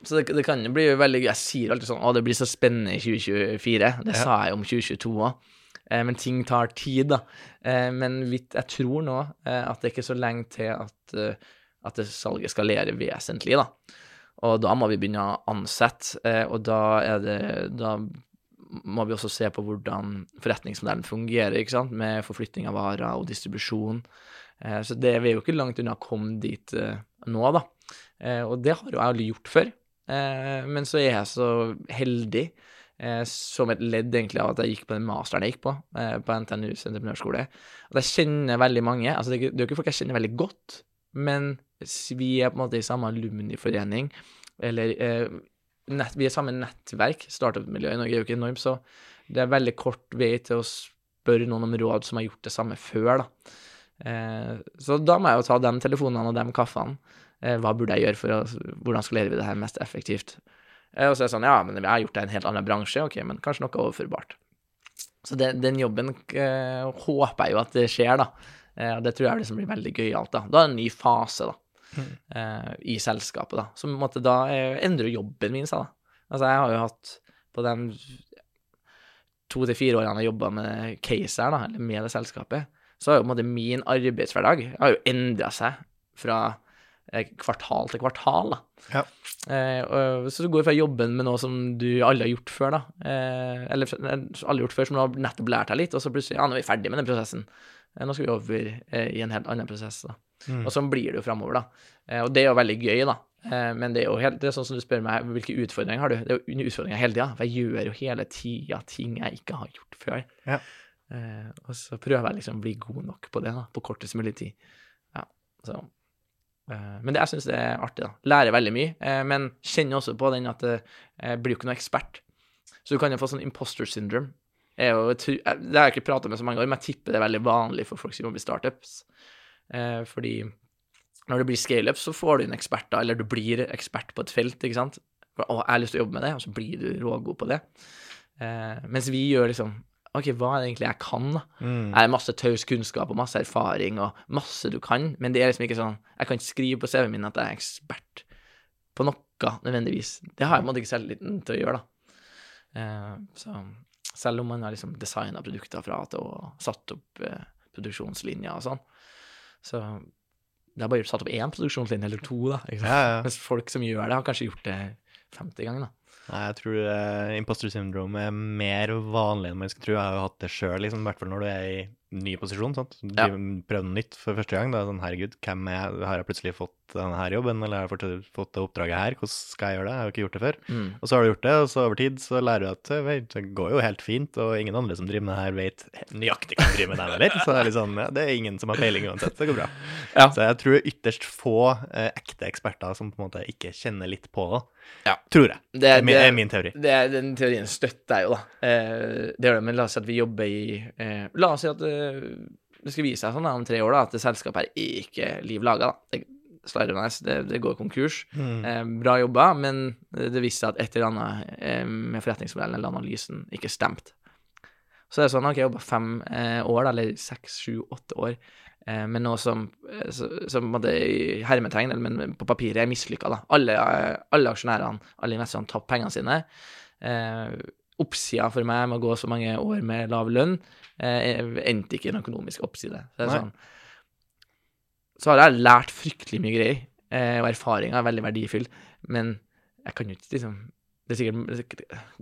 Så det, det kan jo bli veldig. Jeg sier alltid sånn Å, det blir så spennende i 2024. Det Ja. sa jeg om 2022 òg. Eh, men ting tar tid, da. Eh, men jeg tror nå eh, at det er ikke så lenge til at, at salget skalerer vesentlig, da. Og da må vi begynne å ansette, og da er det Da må vi også se på hvordan forretningsmodellen fungerer, ikke sant, med forflytting av varer og distribusjon. Så det, vi er jo ikke langt unna å komme dit nå, da. Og det har jo jeg gjort før. Men så er jeg så heldig, som et ledd egentlig av at jeg gikk på den masteren jeg gikk på, eh, på NTNUs entreprenørskole, at jeg kjenner veldig mange. Altså, det er jo ikke folk jeg kjenner veldig godt, men vi er på en måte i samme alumniforening, eller eh, nett, vi er samme nettverk. Startup-miljøet i Norge er jo ikke enormt, så det er veldig kort vei til å spørre noen om råd som har gjort det samme før, da. Eh, så da må jeg jo ta de telefonene og de kaffene. Eh, hva burde jeg gjøre for å Hvordan skal vi det her mest effektivt? Eh, og så er det sånn, ja, men jeg har gjort det i en helt annen bransje, ok, men kanskje noe overførbart. Så det, den jobben eh, håper jeg jo at det skjer, da. Eh, og det tror jeg liksom blir veldig gøyalt, da. Da er det en ny fase, da. eh, i selskapet, da. Så på en måte da endrer jo jobben min seg, da. Altså, jeg har jo hatt på de to til fire årene jeg jobba med case her, da, eller med det selskapet, så har jo på en måte min arbeidshverdag har jo endra seg fra kvartal til kvartal, da. Ja. Eh, så du går fra jobben med noe som du aldri har gjort før, da. Eh, eller eh, aldri gjort før, som du har nettopp lært deg litt, og så plutselig Ja, nå er vi ferdig med den prosessen. Eh, nå skal vi over eh, i en helt annen prosess, da. Mm. Og sånn blir det jo framover, da. Eh, og det er jo veldig gøy, da. Eh, men det er jo helt, det er sånn som du spør meg, hvilke utfordringer har du? Det er jo utfordringer hele tida. For jeg gjør jo hele tida ting jeg ikke har gjort før. Ja. Eh, og så prøver jeg liksom å bli god nok på det, da, på kortest mulig tid. Ja, så eh, Men det, jeg syns det er artig, da. Lærer veldig mye. Eh, men kjenner også på den at eh, jeg blir jo ikke noe ekspert. Så du kan jo få sånn imposter syndrome. Jeg jo, det har jeg ikke prata med så mange ganger, men jeg tipper det er veldig vanlig for folk som jobber i startups. Eh, fordi når det blir scaleup, så får du inn eksperter, eller du blir ekspert på et felt, ikke sant. For, jeg har lyst til å jobbe med det, og så blir du rågod på det. Eh, mens vi gjør liksom OK, hva er det egentlig jeg kan, da? Mm. Jeg har masse taus kunnskap og masse erfaring og masse du kan, men det er liksom ikke sånn Jeg kan ikke skrive på CV-en min at jeg er ekspert på noe, nødvendigvis. Det har jeg på en måte ikke selvtilliten til å gjøre, da. Uh, så selv om man har liksom designa produkter fra A til Å og satt opp uh, produksjonslinjer og sånn, så det har bare satt opp én produksjonslinje eller to, da. Ja, ja. Mens folk som gjør det, har kanskje gjort det 50 ganger, da. Nei, jeg tror uh, imposter syndrome er mer vanlig enn man skal tro. Jeg har jo hatt det sjøl, liksom, i hvert fall når du er i ny posisjon. sant? Du Ja. prøver noe nytt for første gang. Da er det sånn, herregud, hvem er? Har jeg plutselig fått denne her jobben, eller har jeg fått, det oppdraget her? Hvordan skal jeg gjøre det? Jeg har jo ikke gjort det før. Mm. Og så har du gjort det, og så over tid så lærer du at eh, vet, det går jo helt fint, og ingen andre som driver med det her, vet nøyaktig hva de driver med det heller. Så det er litt sånn, ja, det er ingen som har peiling uansett. Det går bra. Ja. Så jeg tror er ytterst få eh, ekte eksperter som på en måte ikke kjenner litt på det. Ja. Tror jeg. Det, Det er min, det- er min teori. Det, den teorien støtter jeg jo, da. Eh, det gjør det, men la oss si at vi jobber i eh, La oss si at eh, det skal vise seg sånn da, om tre år da, at det selskapet er ikke liv laga. Det, slarvende, det, det går konkurs. Mm. Eh, bra jobba, men det viste seg at et eller annet eh, med forretningsmodellen eller analysen ikke stemte. Så det er sånn, ok, jeg jobba fem eh, år, eller seks, sju, åtte år, eh, med noe som, eh, som på i hermetegn, men på papiret er mislykka. Alle, eh, alle aksjonærene, alle investorene, tapte pengene sine. Eh, oppsida for meg med å gå så mange år med lav lønn eh, endte ikke i en økonomisk oppside. Så det er Nei. sånn så har jeg lært fryktelig mye greier, eh, og erfaringa er veldig verdifull, men jeg kan jo ikke liksom Det er sikkert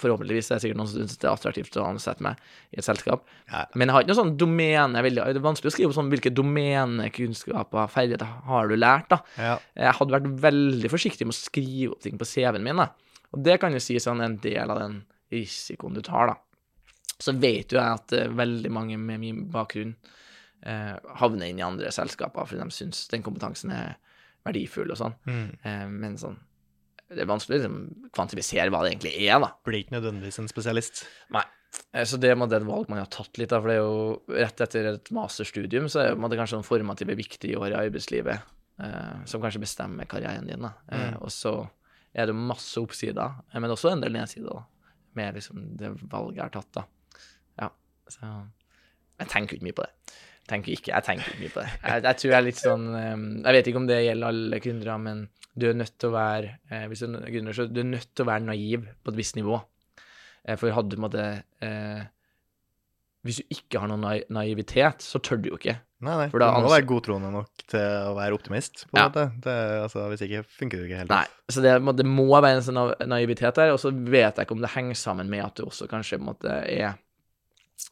Forhåpentligvis er det sikkert noen som syns det er attraktivt å ansette meg i et selskap. Ja. Men jeg har ikke noe sånn domene vil, Det er vanskelig å skrive sånn hvilke domenekunnskaper, ferdigheter har du lært, da. Ja. Jeg hadde vært veldig forsiktig med å skrive opp ting på CV-en min, da. Og det kan jo si sånn en del av den risikoen du tar, da. Så vet jo jeg at eh, veldig mange med min bakgrunn eh, havner inn i andre selskaper fordi de syns den kompetansen er verdifull og sånn. Mm. Eh, men sånn Det er vanskelig å liksom, kvantifisere hva det egentlig er, da. Blir ikke nødvendigvis en spesialist. Nei. Eh, Så det på et valg man har tatt litt, da, for det er jo rett etter et masterstudium, så er det kanskje noen formative, viktige år i arbeidslivet eh, som kanskje bestemmer karrieren din. da. Eh, Mm. og så er det masse oppsider, eh, men også en del nedsider, da, med liksom det valget jeg har tatt, da. Ja, så Jeg tenker ikke mye på det. Tenker ikke, jeg tenker ikke mye på det. Jeg, jeg tror jeg er litt sånn eh, Jeg vet ikke om det gjelder alle gründere, men du er nødt til å være eh, Hvis du er gründer, så du er nødt til å være naiv på et visst nivå. Eh, For hadde du på en måte eh, Hvis du ikke har noen naivitet, så tør du jo ikke. Nei, nei. Du må være godtroende nok til å være optimist, på en Ja. måte. Det, altså, hvis ikke funker det ikke helt. Nei, så det, det må være en sånn naivitet der, og så vet jeg ikke om det henger sammen med at du også kanskje på en måte er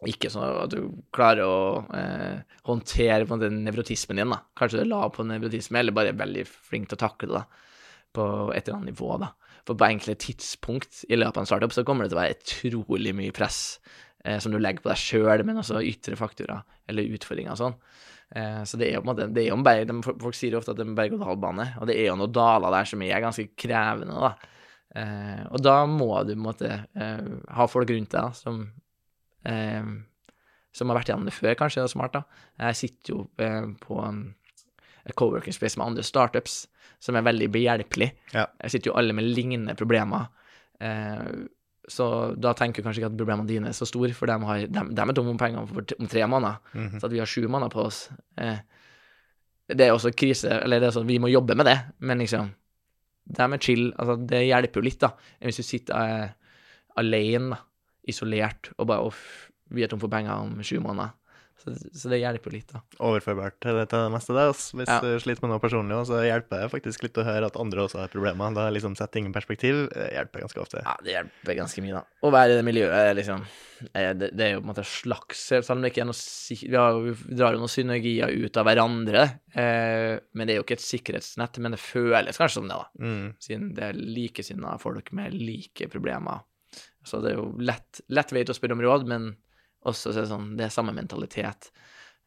ikke sånn at du klarer å eh, håndtere på den nevrotismen din, da. Kanskje du er lav på nevrotisme, eller bare er veldig flink til å takle det, da, på et eller annet nivå, da. For på enkelte tidspunkt i løpet av en startup så kommer det til å være utrolig mye press eh, som du legger på deg sjøl, men også ytre faktorer eller utfordringer og sånn. Eh, så det er jo på en måte det er jo en berg, Folk sier jo ofte at det er en berg-og-dal-bane, og det er jo noen daler der som er ganske krevende, da. Eh, og da må du på en måte eh, ha folk rundt deg som eh, som har vært gjennom det før, kanskje, er smart, da. Jeg sitter jo eh, på et coworking space med andre startups som er veldig behjelpelig. Ja. Jeg sitter jo alle med lignende problemer. Eh, så da tenker jeg kanskje ikke at problemene dine er så store, for de, har, de, de er tomme om penger om tre måneder. Mhm. Så at vi har sju måneder på oss, eh, Det er også krise, eller det er sånn, vi må jobbe med det, men liksom Det med chill, altså, det hjelper jo litt, da. Hvis du sitter eh, alene, da, isolert, og bare Uff, vi er tom for penger om sju måneder. Så, så det hjelper litt, da. Overførbart til det, til det meste, det. Altså. Hvis Ja. du sliter med noe personlig, òg, så hjelper det faktisk litt å høre at andre også har problemer. Da liksom setter ting i perspektiv. hjelper ganske ofte. Ja, det hjelper ganske mye, da. Å være i det miljøet, liksom eh, det, det er jo på en måte slags Selv om det ikke er noe Vi, har, vi drar jo noen synergier ut av hverandre, eh, men det er jo ikke et sikkerhetsnett. Men det føles kanskje som det, da. Mm. Siden det er likesinnede folk med like problemer. Så det er jo lett, lett vei til å spørre om råd, men også så er det sånn Det er samme mentalitet.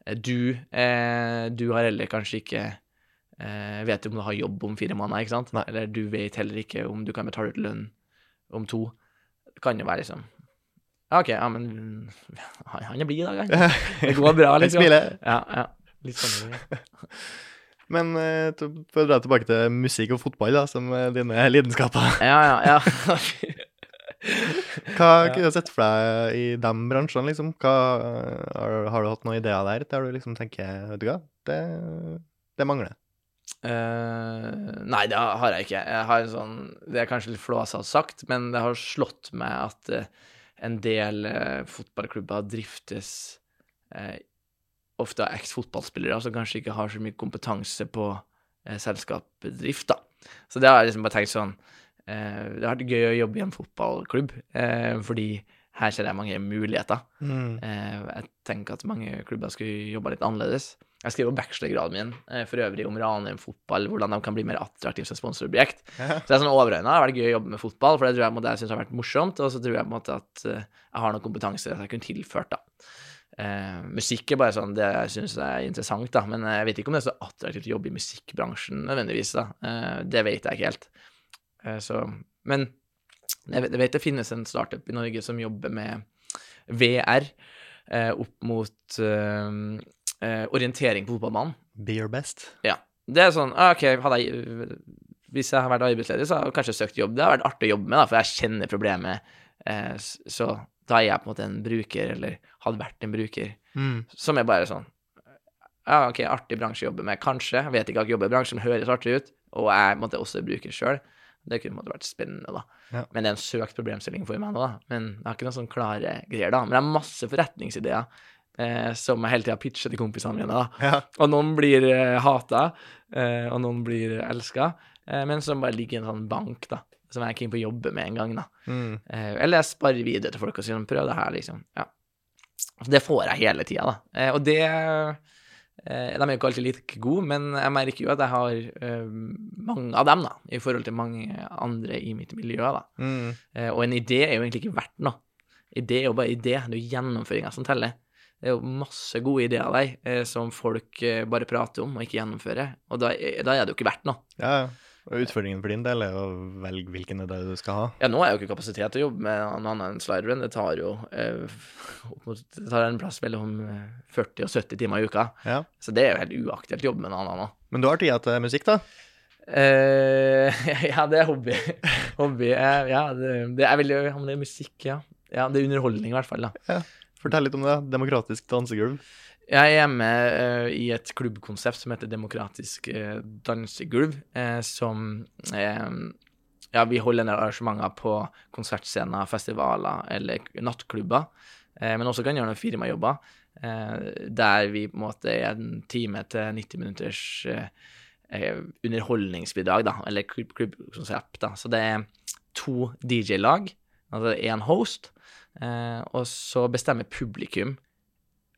Eh, Du, eh, du har heller kanskje ikke eh, Vet om du har jobb om fire måneder, ikke sant? Nei. Eller du vet heller ikke om du kan betale ut lønn om to. Det kan jo være liksom OK, ja, men han er blid i dag, han. Det går bra, liksom. smiler. Ja, ja. Litt sånn. Ja. Men eh, for å dra tilbake til musikk og fotball, da, som er dine lidenskaper. Ja, ja, ja. Hva kunne du sett for deg i de bransjene, liksom? Hva, har, har du hatt noen ideer der der du liksom tenker Vet du hva, det, det mangler. Uh, nei, det har jeg ikke. Jeg har en sånn Det er kanskje litt flåsete sagt, men det har slått meg at uh, en del uh, fotballklubber driftes eh, ofte av eks-fotballspillere som kanskje ikke har så mye kompetanse på eh, selskapsdrift, da. Så det har jeg liksom bare tenkt sånn eh, Det har vært gøy å jobbe i en fotballklubb, eh, fordi her ser jeg mange muligheter. Mm. Eh, jeg tenker at mange klubber skulle jobba litt annerledes. Jeg skriver bachelorgraden min eh, for øvrig om Ranheim fotball, hvordan de kan bli mer attraktive som sponsorobjekt. Ja. Så det er sånn overordna. Det har vært gøy å jobbe med fotball, for det tror jeg, måte, jeg syns har vært morsomt. Og så tror jeg på en måte at eh, jeg har noe kompetanse jeg kunne tilført, da. Eh, musikk er bare sånn det jeg syns er interessant, da. Men jeg vet ikke om det er så attraktivt å jobbe i musikkbransjen nødvendigvis, da. Eh, det vet jeg ikke helt. Eh, så Men jeg vet, jeg vet det finnes en startup i Norge som jobber med VR eh, opp mot eh, orientering på fotballbanen. Be your best. Ja. Det er sånn ah, OK, hadde jeg Hvis jeg har vært arbeidsledig, så har jeg kanskje søkt jobb. Det har vært artig å jobbe med, da, for jeg kjenner problemet. Eh, så da er jeg på en måte en bruker, eller hadde vært en bruker, Mm. som er bare sånn Ja, OK, artig bransje å jobbe med, kanskje. Jeg vet ikke hva jeg jobber i bransjen, men høres artig ut. Og jeg måtte også bruker sjøl. Det kunne måtte vært spennende, da. Ja. Men det er en søkt problemstilling for meg nå, da. Men jeg har ikke noen sånn klare greier, da. Men det er masse forretningsideer eh, som jeg hele tida pitcher til kompisene mine, da. Ja. Og noen blir eh, hata, eh, og noen blir elska, eh, men som bare ligger i en sånn bank, da. Som jeg er keen på å jobbe med en gang, da. Mm. Eh, eller jeg sparer videre til folk og sier prøv det her, liksom. Ja. Det får jeg hele tida, da. Eh, og det De er jo ikke alltid like gode, men jeg merker jo at jeg har eh, mange av dem, da, i forhold til mange andre i mitt miljø, da. Mm. Eh, og en idé er jo egentlig ikke verdt noe. Idé er jo bare idé, det er jo gjennomføringa som teller. Det er jo masse gode ideer der eh, som folk eh, bare prater om og ikke gjennomfører, og da, da er det jo ikke verdt noe. Ja, ja. Og utfordringen for din del er å velge hvilken idé du skal ha. Ja, nå har jeg jo ikke kapasitet til å jobbe med noe annet enn sliderun. Det tar jo eh, det tar en plass mellom eh, 40 og 70 timer i uka. Ja. Så det er jo helt uaktuelt å jobbe med noe annet nå. Men du har tida til musikk, da? Eh, ja, det er hobby. hobby eh, ja, det, det er veldig Om det er musikk, ja. Ja, det er underholdning i hvert fall, da. Ja. Fortell litt om det. Demokratisk dansegulv. Jeg er med uh, i et klubbkonsept som heter Demokratisk uh, dansegulv, uh, som Ja, vi holder en del arrangementer på konsertscener, festivaler eller nattklubber, men også kan gjøre noen firmajobber, der vi på en måte er en time til 90 minutters underholdningsbidrag, da, eller klubb- klubbkonsept, da. Så det er to DJ-lag, altså én host, og så bestemmer publikum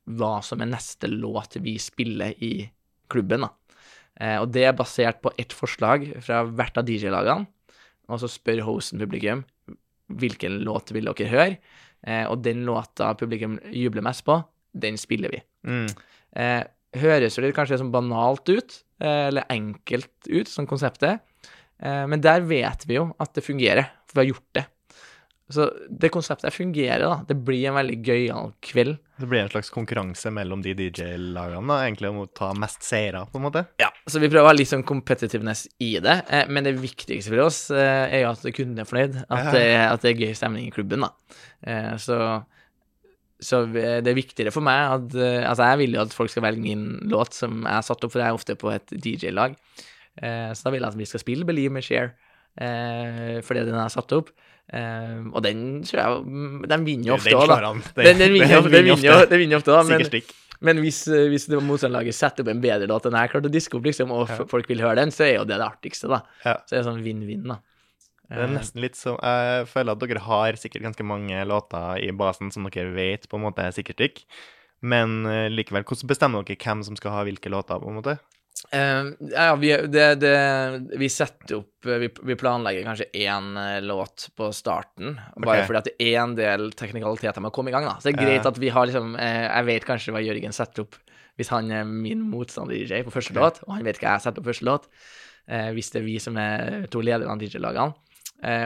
hva som er neste låt vi spiller i klubben. da. Eh, og det er basert på ett forslag fra hvert av DJ-lagene, og så spør hosten publikum hvilken låt vil dere høre, eh, og den låta publikum jubler mest på, den spiller vi. Mm. Eh, høres jo litt kanskje sånn banalt ut, eh, eller enkelt ut, sånn konseptet, eh, men der vet vi jo at det fungerer, for vi har gjort det. Så det konseptet fungerer, da. Det blir en veldig gøyal kveld. Det blir en slags konkurranse mellom de DJ-lagene, egentlig om å ta mest seire, på en måte. Ja, så vi prøver å ha litt sånn competitiveness i det, eh, men det viktigste for oss eh, er jo at kunden er fornøyd, at, det, at det er gøy stemning i klubben, da. Eh, så så det er viktigere for meg at Altså, jeg vil jo at folk skal velge min låt som jeg har satt opp, for jeg er ofte på et DJ-lag. Så da vil jeg at vi skal spille 'Believe Me Share', fordi den er satt opp. Eh, og den tror jeg mm, Den vinner jo ofte òg, da. Den, den vinner den vinner ofte. den vinner ofte, da. Men, men hvis, eh, hvis motstanderlaget setter opp en bedre låt enn jeg klarte å diske opp, liksom, og Ja. folk vil høre den, så er jo det det artigste, da. Ja. Så det er sånn vinn-vinn, da. Det er nesten litt som Jeg føler at dere har sikkert ganske mange låter i basen som dere vet på en måte er sikkertstikk. Men eh, likevel, hvordan bestemmer dere hvem som skal ha hvilke låter, på en måte? Eh, ja, vi, det, det, vi setter opp eh, Vi, vi planlegger kanskje én eh, låt på starten, bare okay. fordi at det er en del teknikaliteter med å komme i gang. da Så det er greit greit at vi har liksom uh, Jeg vet kanskje hva Jørgen setter opp hvis han er min motstander-DJ på første okay. låt, og han vet hva jeg setter opp første låt. Hvis det er vi som er to ledere av DJ-lagene.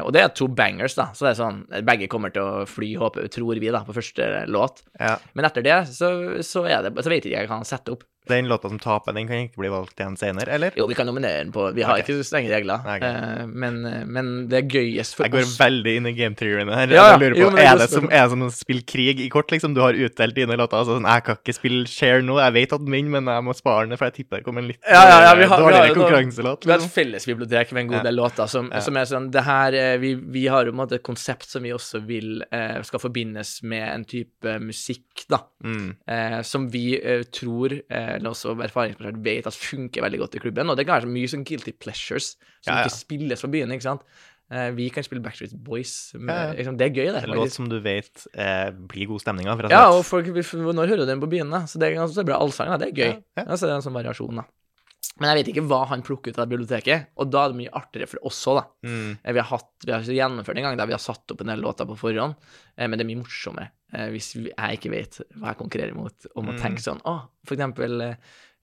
Og det er to bangers, da. Så det er sånn Begge kommer til å fly, håper, tror vi, da, på første låt. Ja. Men etter det så, så det Så vet ikke jeg hva han setter opp. Den låta som taper, den kan ikke bli valgt igjen senere, eller? Jo, vi kan nominere den på Vi har okay. ikke strenge regler, okay. ok. eh, men, men det er gøyest for oss Jeg går oss veldig inn i game theoryen her. Ja. Jeg lurer på, jo, det er, det som, er det som å spille krig i kort, liksom? Du har utdelt dine låter. Altså, sånn, jeg kan ikke spille share nå, jeg vet at den vinner, men jeg må spare den, for jeg tipper det kommer en litt Ja, ja, ja, vi har- vi dårligere har- konkurranselåt. Vi har et felles fellesbibliotek med en god del låter som, som er sånn Det her eh, vi, vi har jo på en måte et konsept som vi også vil eh, skal forbindes med en type musikk, da. Mm. Eh, som vi eh, tror, eh, eller også erfaringsbasert vet at funker veldig godt i klubben. Og det kan være så mye sånn guilty pleasures som Ja, ja. ikke spilles på byen, ikke sant. Eh, vi kan spille Backstreet Boys. Med, Ja, ja. Liksom, det er gøy, det. En låt som du vet eh, blir god stemning av, Ja, og folk, når hører du den på byen, da? Så det er ganske bra allsang, da. Det er gøy. Ja. Altså, det er en sånn variasjon, da. Men jeg vet ikke hva han plukker ut av biblioteket, og da er det mye artigere for oss òg, da. Mm. Eh, Vi har, hatt, vi har gjennomført en gang der vi har satt opp en del låter på forhånd, eh, men det er mye morsommere hvis jeg ikke vet hva jeg konkurrerer mot, om å Mm. tenke sånn Å, for eksempel, eh,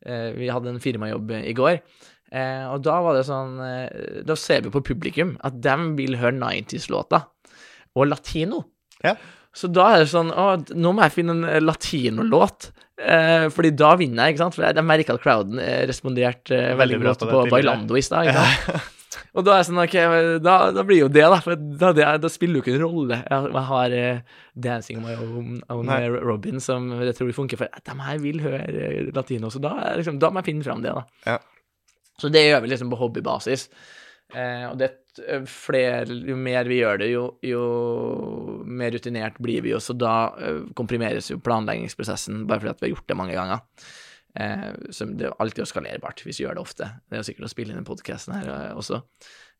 eh, vi hadde en firmajobb i går, eh, og da var det sånn eh, Da ser vi på publikum at de vil høre 90s-låter, og latino. Ja. Så da er det sånn Å, nå må jeg finne en eh, latinolåt. Eh, fordi da vinner jeg, ikke sant? For jeg, jeg merka at crowden eh, responderte eh, veldig, Veldig bra godt på på. Bailando i stad. Og da er jeg sånn, ok, da, da blir jo det, da. For da, det, da spiller jo ikke en rolle. Jeg, jeg har uh, 'Dancing My Own' own med Robin, som jeg tror funker, for de her vil høre eh, latino. Så da, liksom, da må jeg finne fram det, da. Ja. Så det gjør vi liksom på hobbybasis. Uh, og det flere, jo mer vi gjør det, jo, jo mer rutinert blir vi jo, så da komprimeres jo planleggingsprosessen, bare fordi at vi har gjort det mange ganger. Eh, som det er alltid er skalerbart hvis vi gjør det ofte. Det er jo sikkert å spille inn den podkasten her eh, også.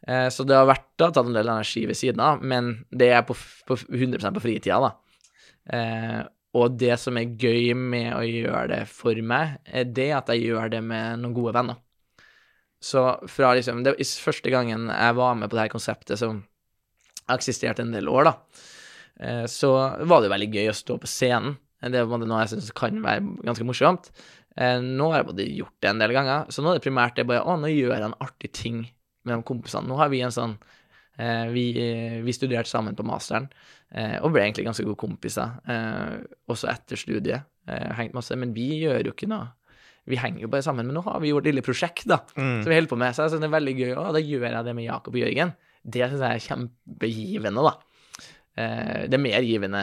Eh, så det har vært da, tatt en del energi ved siden av, men det er på, på 100% på fritida, da. Eh, og det som er gøy med å gjøre det for meg, er det at jeg gjør det med noen gode venner. Så fra liksom Det var første gangen jeg var med på det her konseptet som eksisterte eksistert en del år, da, eh, så var det jo veldig gøy å stå på scenen. Det er på noe jeg syns kan være ganske morsomt. Eh, Nå har jeg både gjort det en del ganger, så nå er det primært det bare Å, nå gjør jeg en artig ting med de kompisene. Nå har vi en sånn eh, vi, vi studerte sammen på masteren eh, og ble egentlig ganske gode kompiser, også etter studiet. Hengt masse, men vi gjør jo ikke noe Vi henger jo bare sammen, men nå har vi gjort et lille prosjekt, da Mm. som vi holder på med. Så jeg synes det er veldig gøy. Å, da gjør jeg det med Jakob og Jørgen. Det syns jeg er kjempegivende, da. Det er mer givende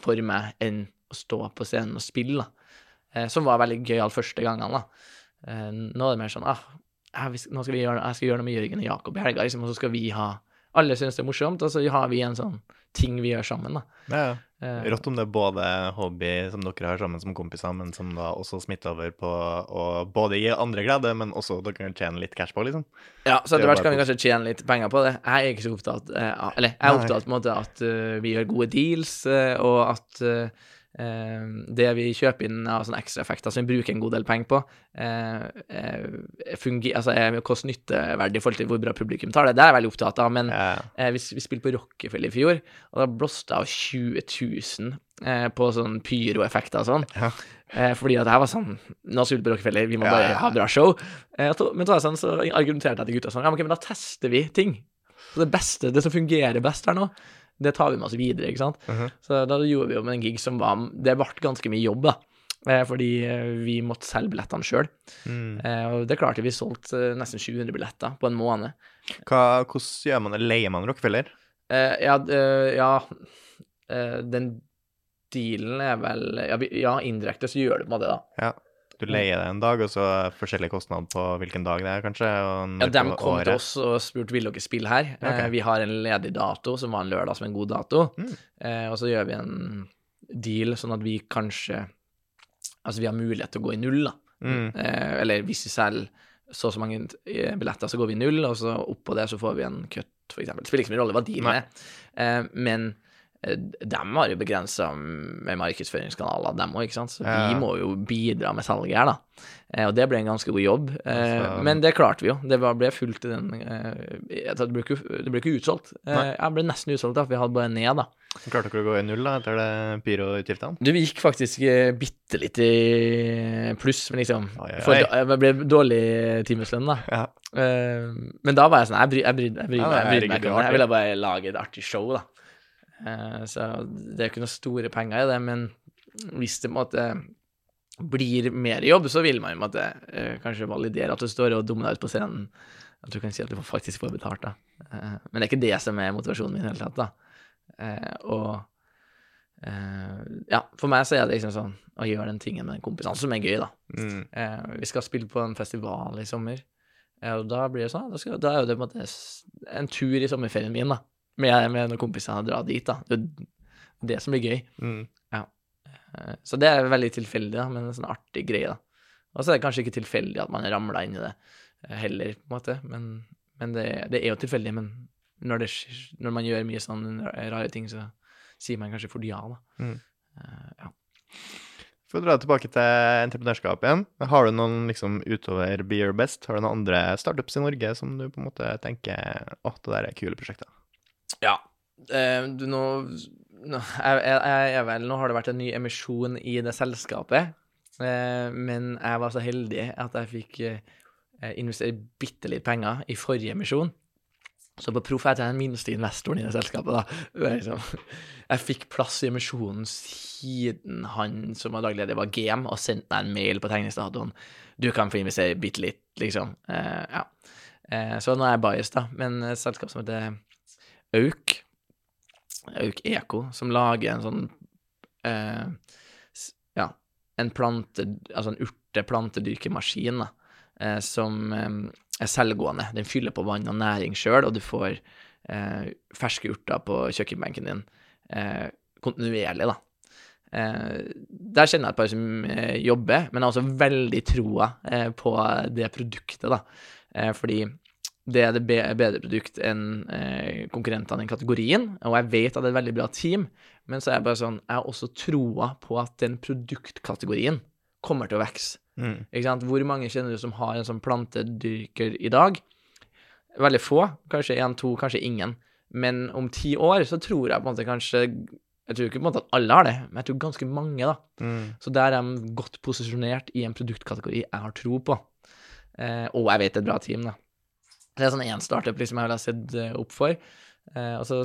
for meg enn å stå på scenen og spille, da. Eh, som var veldig gøyal første gangene, da. Eh, nå er det mer sånn ah, nå skal vi gjøre, jeg skal gjøre noe med Jørgen og Jakob i helga, liksom, og så skal vi ha Alle syns det er morsomt, og så har vi en sånn ting vi gjør sammen, da. Ja, ja. Eh, Rått om det er både hobby som dere har sammen som kompiser, men som da også smitter over på å både gi andre glede, men også dere kan tjene litt cash på, liksom. Ja, så Det etter er hvert kan vi kanskje tjene litt penger på det. Jeg er ikke så opptatt eh, Eller jeg er opptatt på en måte at vi gjør gode deals, og at det vi kjøper inn av sånne ekstraeffekter som vi bruker en god del penger på, eh, eh, funger, altså er kost-nytteverdig i forhold til hvor bra publikum tar det. Det er jeg veldig opptatt av, men Ja. eh, vi, vi spilte på Rockefeller i fjor, og da blåste jeg av 20 000 eh, på sånn pyroeffekter og sånn. Ja. Eh, fordi at jeg var sånn Nå skal vi på Rockefeller, vi må bare ja. ha bra show. Men så, sånn, så argumenterte jeg til gutta sånn Ja, men da tester vi ting. Så det beste, det som fungerer best her nå, det tar vi med oss videre, ikke sant. Mhm. Så da gjorde vi jo med en gig som var Det ble ganske mye jobb, da. Eh, fordi eh, vi måtte selge billettene sjøl. Mm. Eh, og det klarte vi solgt eh, nesten 700 billetter på en måned. Hva, hvordan gjør man det? Leier man Rockefeller? Eh, ja, ja den dealen er vel Ja, ja indirekte så gjør du på en måte det, da. Ja. Du leier det en dag, og så forskjellig kostnad på hvilken dag det er, kanskje? Og Ja, De kom til oss og spurte vil dere spille her. Okay. Eh, vi har en ledig dato, som var en lørdag som en god dato. Mm. Eh, og så gjør vi en deal sånn at vi kanskje Altså, vi har mulighet til å gå i null, da. Mm. Eh, eller hvis vi selger så og så mange eh, billetter, så går vi i null, og så oppå det så får vi en cut, eksempel. Det spiller ikke så mye rolle hva dealen er. Eh, men eh, de har jo begrensa med markedsføringskanaler, dem òg, ikke sant. Så Ja. vi må jo bidra med salget her, da. Eh, og det ble en ganske god jobb. Eh, Altså- men det klarte vi jo. Det ble fullt i den Det ble ikke, det ble ikke utsolgt. Nei. jeg ble nesten utsolgt, da, for vi hadde bare ned, da. Klarte dere å gå i null da, etter det pyroutgiftene? Du, vi gikk faktisk bitte litt i pluss, men liksom Oi, oi, oi. Det ble dårlig timeslønn, da. Ja. Men da var jeg sånn Jeg Ja, bryr meg ikke om det. Jeg ville bare lage et artig show, da. Eh, så det er ikke noen store penger i det, men hvis det måtte blir mer jobb, så vil man jo måte eh, kanskje validere at du står og dummer deg ut på scenen. At du kan si at du faktisk får betalt, da. Eh, men det er ikke det som er motivasjonen min i det hele tatt, da. Eh, og ja, for meg så er det liksom sånn å gjøre den tingen med den kompisen som er gøy, da. Mm. Vi skal spille på en festival i sommer, og da blir det sånn, da, skal, da er jo det på en måte en tur i sommerferien min, da. Med, med noen kompiser og dra dit, da. Det er det som blir gøy. Mm. Ja. Så det er veldig tilfeldig, da, men en sånn artig greie, da. Og så er det kanskje ikke tilfeldig at man ramla inn i det eh, heller, på en måte, men, men det, det er jo tilfeldig. Men når, det, når man gjør mye sånne rare ting, så sier man kanskje fort ja, da. Mm. Uh, ja. For å dra tilbake til entreprenørskap igjen. Har du noen liksom utover Be Your Best, har du noen andre startups i Norge som du på en måte tenker åh, det der er kule prosjekter? Ja. Eh, du, nå, nå, jeg, jeg, jeg vel, nå har det vært en ny emisjon i det selskapet, eh, men jeg var så heldig at jeg fikk eh, investere bitte litt penger i forrige emisjon. Så på Proff er jeg den minste investoren i det selskapet, da. Liksom, jeg fikk plass i emisjonen siden han som var daglig leder, var GM, og sendte meg en mail på tegningsdatoen. Du kan få investere bitte litt, liksom. Eh, ja. Eh, så nå er jeg biased, da. Men selskap som heter Auk, Auk Eko, som lager en sånn eh, Ja, en plante... Altså en urte-plantedyrkemaskin, eh, som eh, er selvgående. Den fyller på vann og næring sjøl, og du får eh, ferske urter på kjøkkenbenken din eh, kontinuerlig, da. Eh, der kjenner jeg et par som eh, jobber, men jeg har også veldig troa eh, på det produktet, da. Eh, fordi det er det bedre produkt enn eh, konkurrentene i kategorien, og jeg vet at det er et veldig bra team, men så er jeg bare sånn, jeg har også troa på at den produktkategorien kommer til å vokse. Mm. Ikke sant? Hvor mange kjenner du som har en sånn plantedyrker i dag? Veldig få, kanskje én, to, kanskje ingen. Men om ti år så tror jeg på en måte kanskje Jeg tror ikke på en måte at alle har det, men jeg tror ganske mange, da. Mm. Så der er de godt posisjonert i en produktkategori jeg har tro på. Eh, og jeg vet det er et bra team, da. Det er sånn én startup liksom jeg vil ha sett eh, opp for. Eh, og så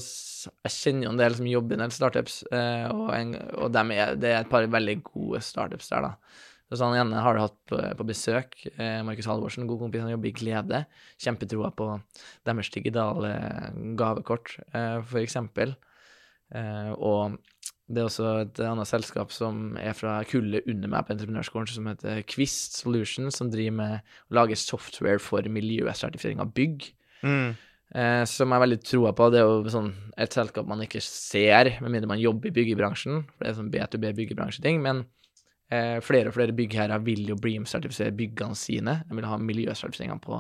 Jeg kjenner jo en del som jobber i en del startups, eh, og, en, og dem er, det er et par veldig gode startups der, da. Så sånn ene har du hatt på, på besøk. Eh, Markus Halvorsen, god kompis, han jobber i Glede. Kjempetroa på deres digitale gavekort, eh, for eksempel. Eh, og det er også et annet selskap som er fra kullet under meg på entreprenørskolen, som heter Quist Solutions, som driver med å lage software for miljøsertifisering av bygg. Mm. Eh, som jeg er veldig troa på. Det er jo sånn et selskap man ikke ser, med mindre man jobber i byggebransjen. For det er sånn B2B-byggebransjeting. Men eh, flere og flere byggherrer vil jo BREAM-sertifisere byggene sine. De vil ha miljøsertifiseringene på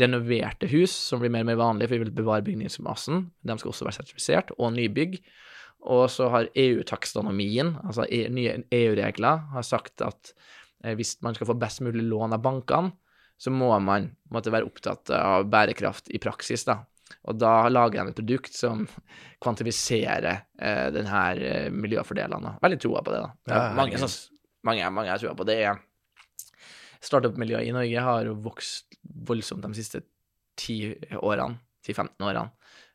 renoverte hus, som blir mer og mer vanlig, for vi vil bevare bygningsmassen. De skal også være sertifisert, og nybygg. Og så har EU-takstonomien, altså E- nye EU-regler, har sagt at eh, hvis man skal få best mulig lån av bankene, så må man måtte være opptatt av bærekraft i praksis, da. Og da lager de et produkt som kvantifiserer eh, denne eh, miljøfordelene. da. Veldig troa på det, da. Det Ja, mange, herregud. mange, mange jeg tror på det. Startup-miljøet i Norge har jo vokst voldsomt de siste 10 årene, 10-15 årene.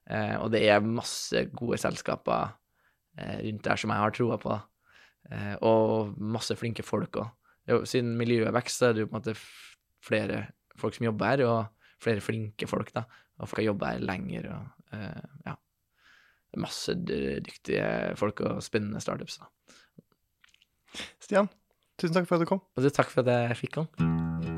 Eh, og det er masse gode selskaper rundt der som jeg har troa på. Eh, og masse flinke folk òg. Siden miljøet vokser, er det jo på en måte flere folk som jobber her, og flere flinke folk, da. Og folk har jobba her lenger, og eh, ja. Masse dyktige folk og spennende startups, da. Stian, tusen takk for at du kom. Og takk for at jeg fikk komme.